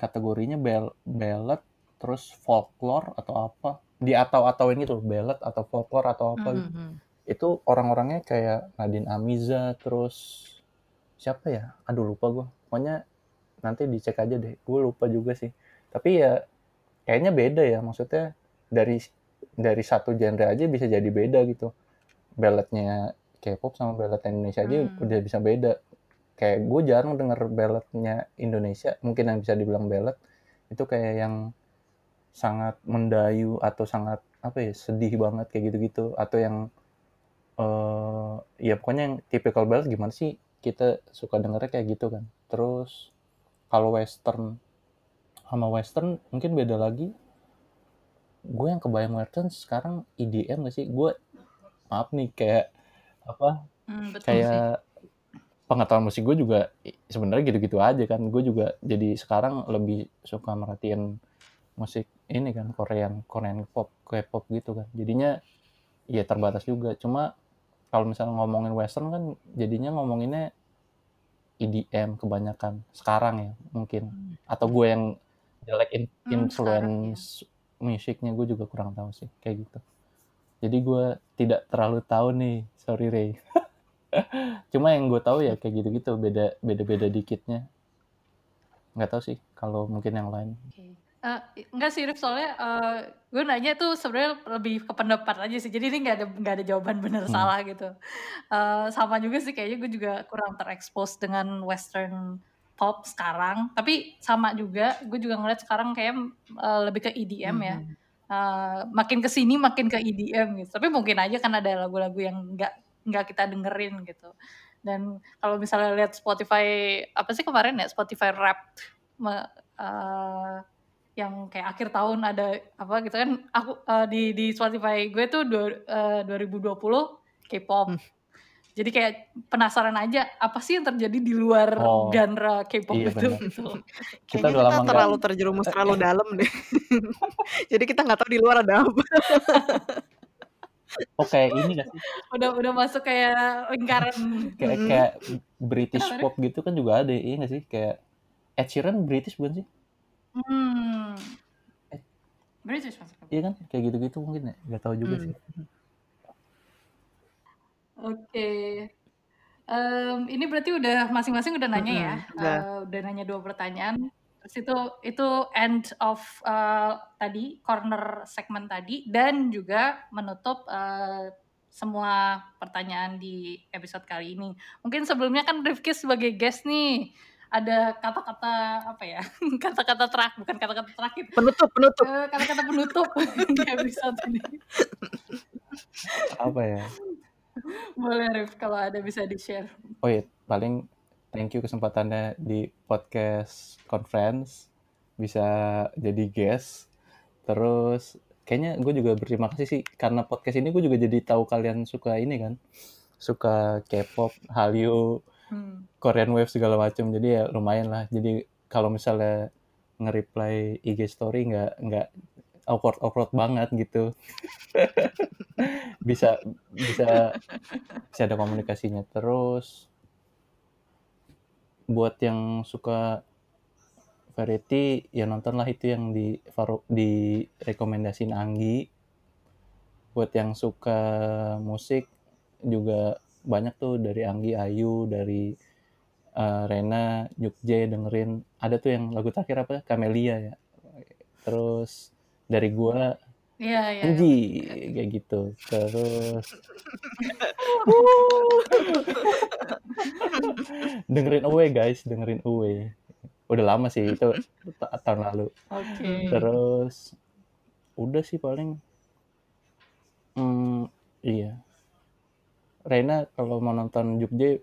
kategorinya bel ballad terus folklore atau apa. Di atau atauin gitu ballad atau folklore atau apa gitu. Mhm. itu orang-orangnya kayak Nadine Amiza terus siapa ya? Aduh lupa gue pokoknya nanti dicek aja deh. Gue lupa juga sih. Tapi ya kayaknya beda ya maksudnya dari dari satu genre aja bisa jadi beda gitu. Balladnya K-pop sama ballad Indonesia aja Hmm. udah bisa beda. Kayak gue jarang denger balladnya Indonesia mungkin yang bisa dibilang ballad itu kayak yang sangat mendayu atau sangat apa ya sedih banget kayak gitu-gitu. Atau yang eh ya pokoknya yang typical ballad gimana sih kita suka dengernya kayak gitu kan. Terus kalau western sama western mungkin beda lagi gue yang kebayang western sekarang EDM gak sih? Gue maaf nih kayak apa Hmm, betul sih. kayak pengetahuan musik gue juga sebenarnya gitu-gitu aja kan. Gue juga jadi sekarang lebih suka merhatiin musik ini kan Korean Korean pop K-pop gitu kan. Jadinya ya terbatas juga. Cuma kalau misalnya ngomongin western kan jadinya ngomonginnya EDM kebanyakan. Sekarang ya mungkin. Atau gue yang jelek in- Hmm, influence musiknya gue juga kurang tahu sih kayak gitu. Jadi gue tidak terlalu tahu nih sorry Ray. <laughs> Cuma yang gue tahu ya kayak gitu-gitu beda beda beda dikitnya. Nggak tahu sih kalau mungkin yang lain. Oke. Eh, enggak sih Rif soalnya eh, gue nanya tuh sebenarnya lebih ke pendapat aja sih. Jadi ini nggak ada nggak ada jawaban benar Hmm. salah gitu. Eh, sama juga sih kayaknya gue juga kurang terekspos dengan western pop sekarang. Tapi sama juga gue juga ngeliat sekarang kayak eh, lebih ke EDM ya. Mhm. Eh, makin ke sini makin ke EDM gitu. Tapi mungkin aja kan ada lagu-lagu yang nggak nggak kita dengerin gitu. Dan kalau misalnya lihat Spotify apa sih kemarin ya? Spotify Rap eh, yang kayak akhir tahun ada apa gitu kan? Aku eh, di di Spotify gue tuh dua, eh, 2020 K-pop. Hmm. Jadi kayak penasaran aja apa sih yang terjadi di luar Oh, genre K-pop iya itu gitu. <laughs> kita udah lama terlalu terjerumus terlalu <laughs> dalam deh. <laughs> Jadi kita nggak tahu di luar ada apa. oh kayak ini gak sih Udah udah masuk kayak lingkaran kayak Mm-mm. kayak British pop gitu kan juga ada iya gak sih kayak Ed Sheeran British bukan sih Hmm. British masuk. iya kan kayak gitu-gitu mungkin ya nggak tahu juga Hmm. sih Oke. Em, ini berarti udah masing-masing udah nanya ya. Udah. Eh, udah nanya dua pertanyaan. Terus itu itu end of eh, tadi corner segmen tadi dan juga menutup eh, semua pertanyaan di episode kali ini. Mungkin sebelumnya kan Rifki sebagai guest nih ada kata-kata apa ya? <laughs> Kata-kata terakhir bukan kata-kata terakhir. Penutup, penutup. Eh, kata-kata penutup <laughs> di episode ini. apa ya Boleh Rif kalau ada bisa di-share. oh iya paling thank you kesempatannya di podcast conference. Bisa jadi guest. Terus kayaknya gue juga berterima kasih sih karena podcast ini gue juga jadi tahu kalian suka ini kan. Suka K-pop, Hallyu, Hmm. Korean Wave segala macam jadi ya lumayan lah. Jadi kalau misalnya nge-reply IG story nggak nggak awkward awkward banget gitu. <laughs> Bisa bisa bisa ada komunikasinya terus. Buat yang suka variety ya nontonlah itu yang di di rekomendasiin Anggi. Buat yang suka musik juga banyak tuh dari Anggi Ayu dari eh, Rena Jukje dengerin. Ada tuh yang lagu terakhir apa? Camelia ya. Terus dari gua Iya, iya. Anji kayak gitu. Terus <laughs> dengerin Away guys dengerin Away udah lama sih itu ta- tahun lalu. Oke. terus udah sih paling hmm, iya. Reina kalau mau nonton Jukje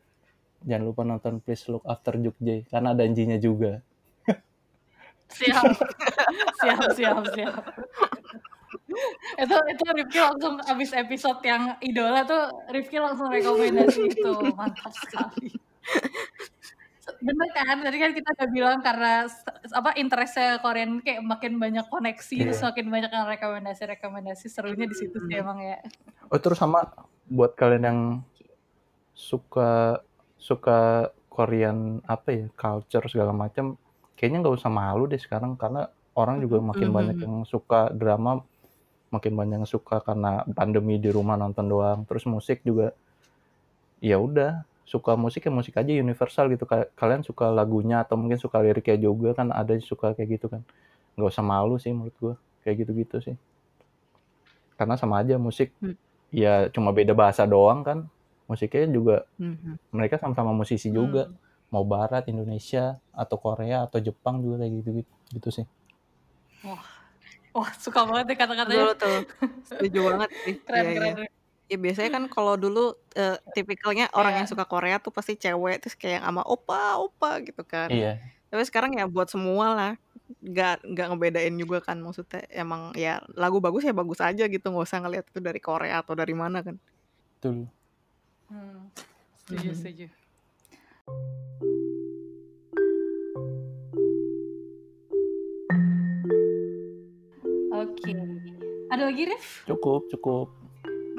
jangan lupa nonton Please Look After Jukje karena ada Anjinya juga Siap. siap, siap, siap. itu itu Rifki langsung abis episode yang idola tuh Rifki langsung rekomendasi itu mantap sekali bener kan tadi kan kita udah bilang karena apa interestnya Korean kayak makin banyak koneksi Iya. terus makin banyak yang rekomendasi rekomendasi serunya di situ sih emang ya Oh terus sama buat kalian yang suka suka Korean apa ya culture segala macam kayaknya nggak usah malu deh sekarang karena orang juga makin Mhm. banyak yang suka drama makin banyak yang suka karena pandemi di rumah nonton doang terus musik juga ya udah suka musik ya musik aja universal gitu Ka- kalian suka lagunya atau mungkin suka liriknya juga kan ada yang suka kayak gitu kan nggak usah malu sih menurut gua kayak gitu-gitu sih karena sama aja musik Hmm. ya cuma beda bahasa doang kan musiknya juga Mhm. mereka sama-sama musisi juga Hmm. Mau barat Indonesia atau Korea atau Jepang juga kayak gitu gitu, gitu sih wah suka banget deh kata-katanya Betul tuh. Setuju banget sih. <laughs> keren Iya, keren iya. Ya biasanya kan kalau dulu eh, tipikalnya orang Iya. yang suka Korea tuh pasti cewek terus kayak sama opa opa gitu kan. iya Tapi sekarang ya buat semua lah. Gak, nggak ngebedain juga kan maksudnya emang ya lagu bagus ya bagus aja gitu nggak usah ngeliat itu dari Korea atau dari mana kan betul Hmm, setuju setuju Oke, ada lagi Rif? cukup cukup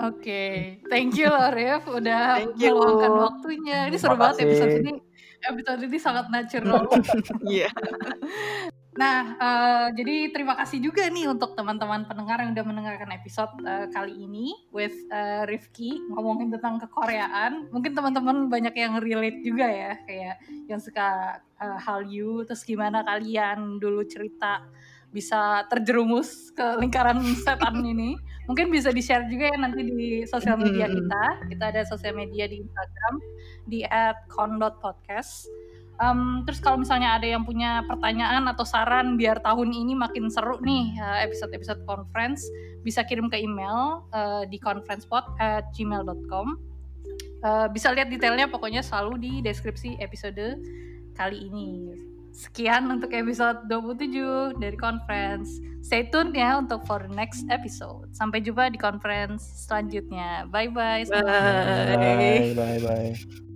Oke, thank you loh Rif udah meluangkan waktunya. Ini seru banget episode ini. Episode ini sangat natural. <laughs> iya <laughs> Nah, eh, jadi terima kasih juga nih untuk teman-teman pendengar yang udah mendengarkan episode eh, kali ini with eh, Rifki ngomongin tentang kekoreaan. Mungkin teman-teman banyak yang relate juga ya, kayak yang suka eh, Hallyu, terus gimana kalian dulu cerita bisa terjerumus ke lingkaran setan <laughs> ini. Mungkin bisa di-share juga ya nanti di sosial media kita. Kita ada sosial media di Instagram di @con.podcast. Em, terus kalau misalnya ada yang punya pertanyaan atau saran biar tahun ini makin seru nih eh, episode-episode conference, bisa kirim ke email eh, di conferencepod@gmail.com. Eh, bisa lihat detailnya pokoknya selalu di deskripsi episode kali ini. Sekian untuk episode 27 dari conference. Stay tune ya untuk for the next episode. Sampai jumpa di conference selanjutnya. Bye bye. bye bye bye bye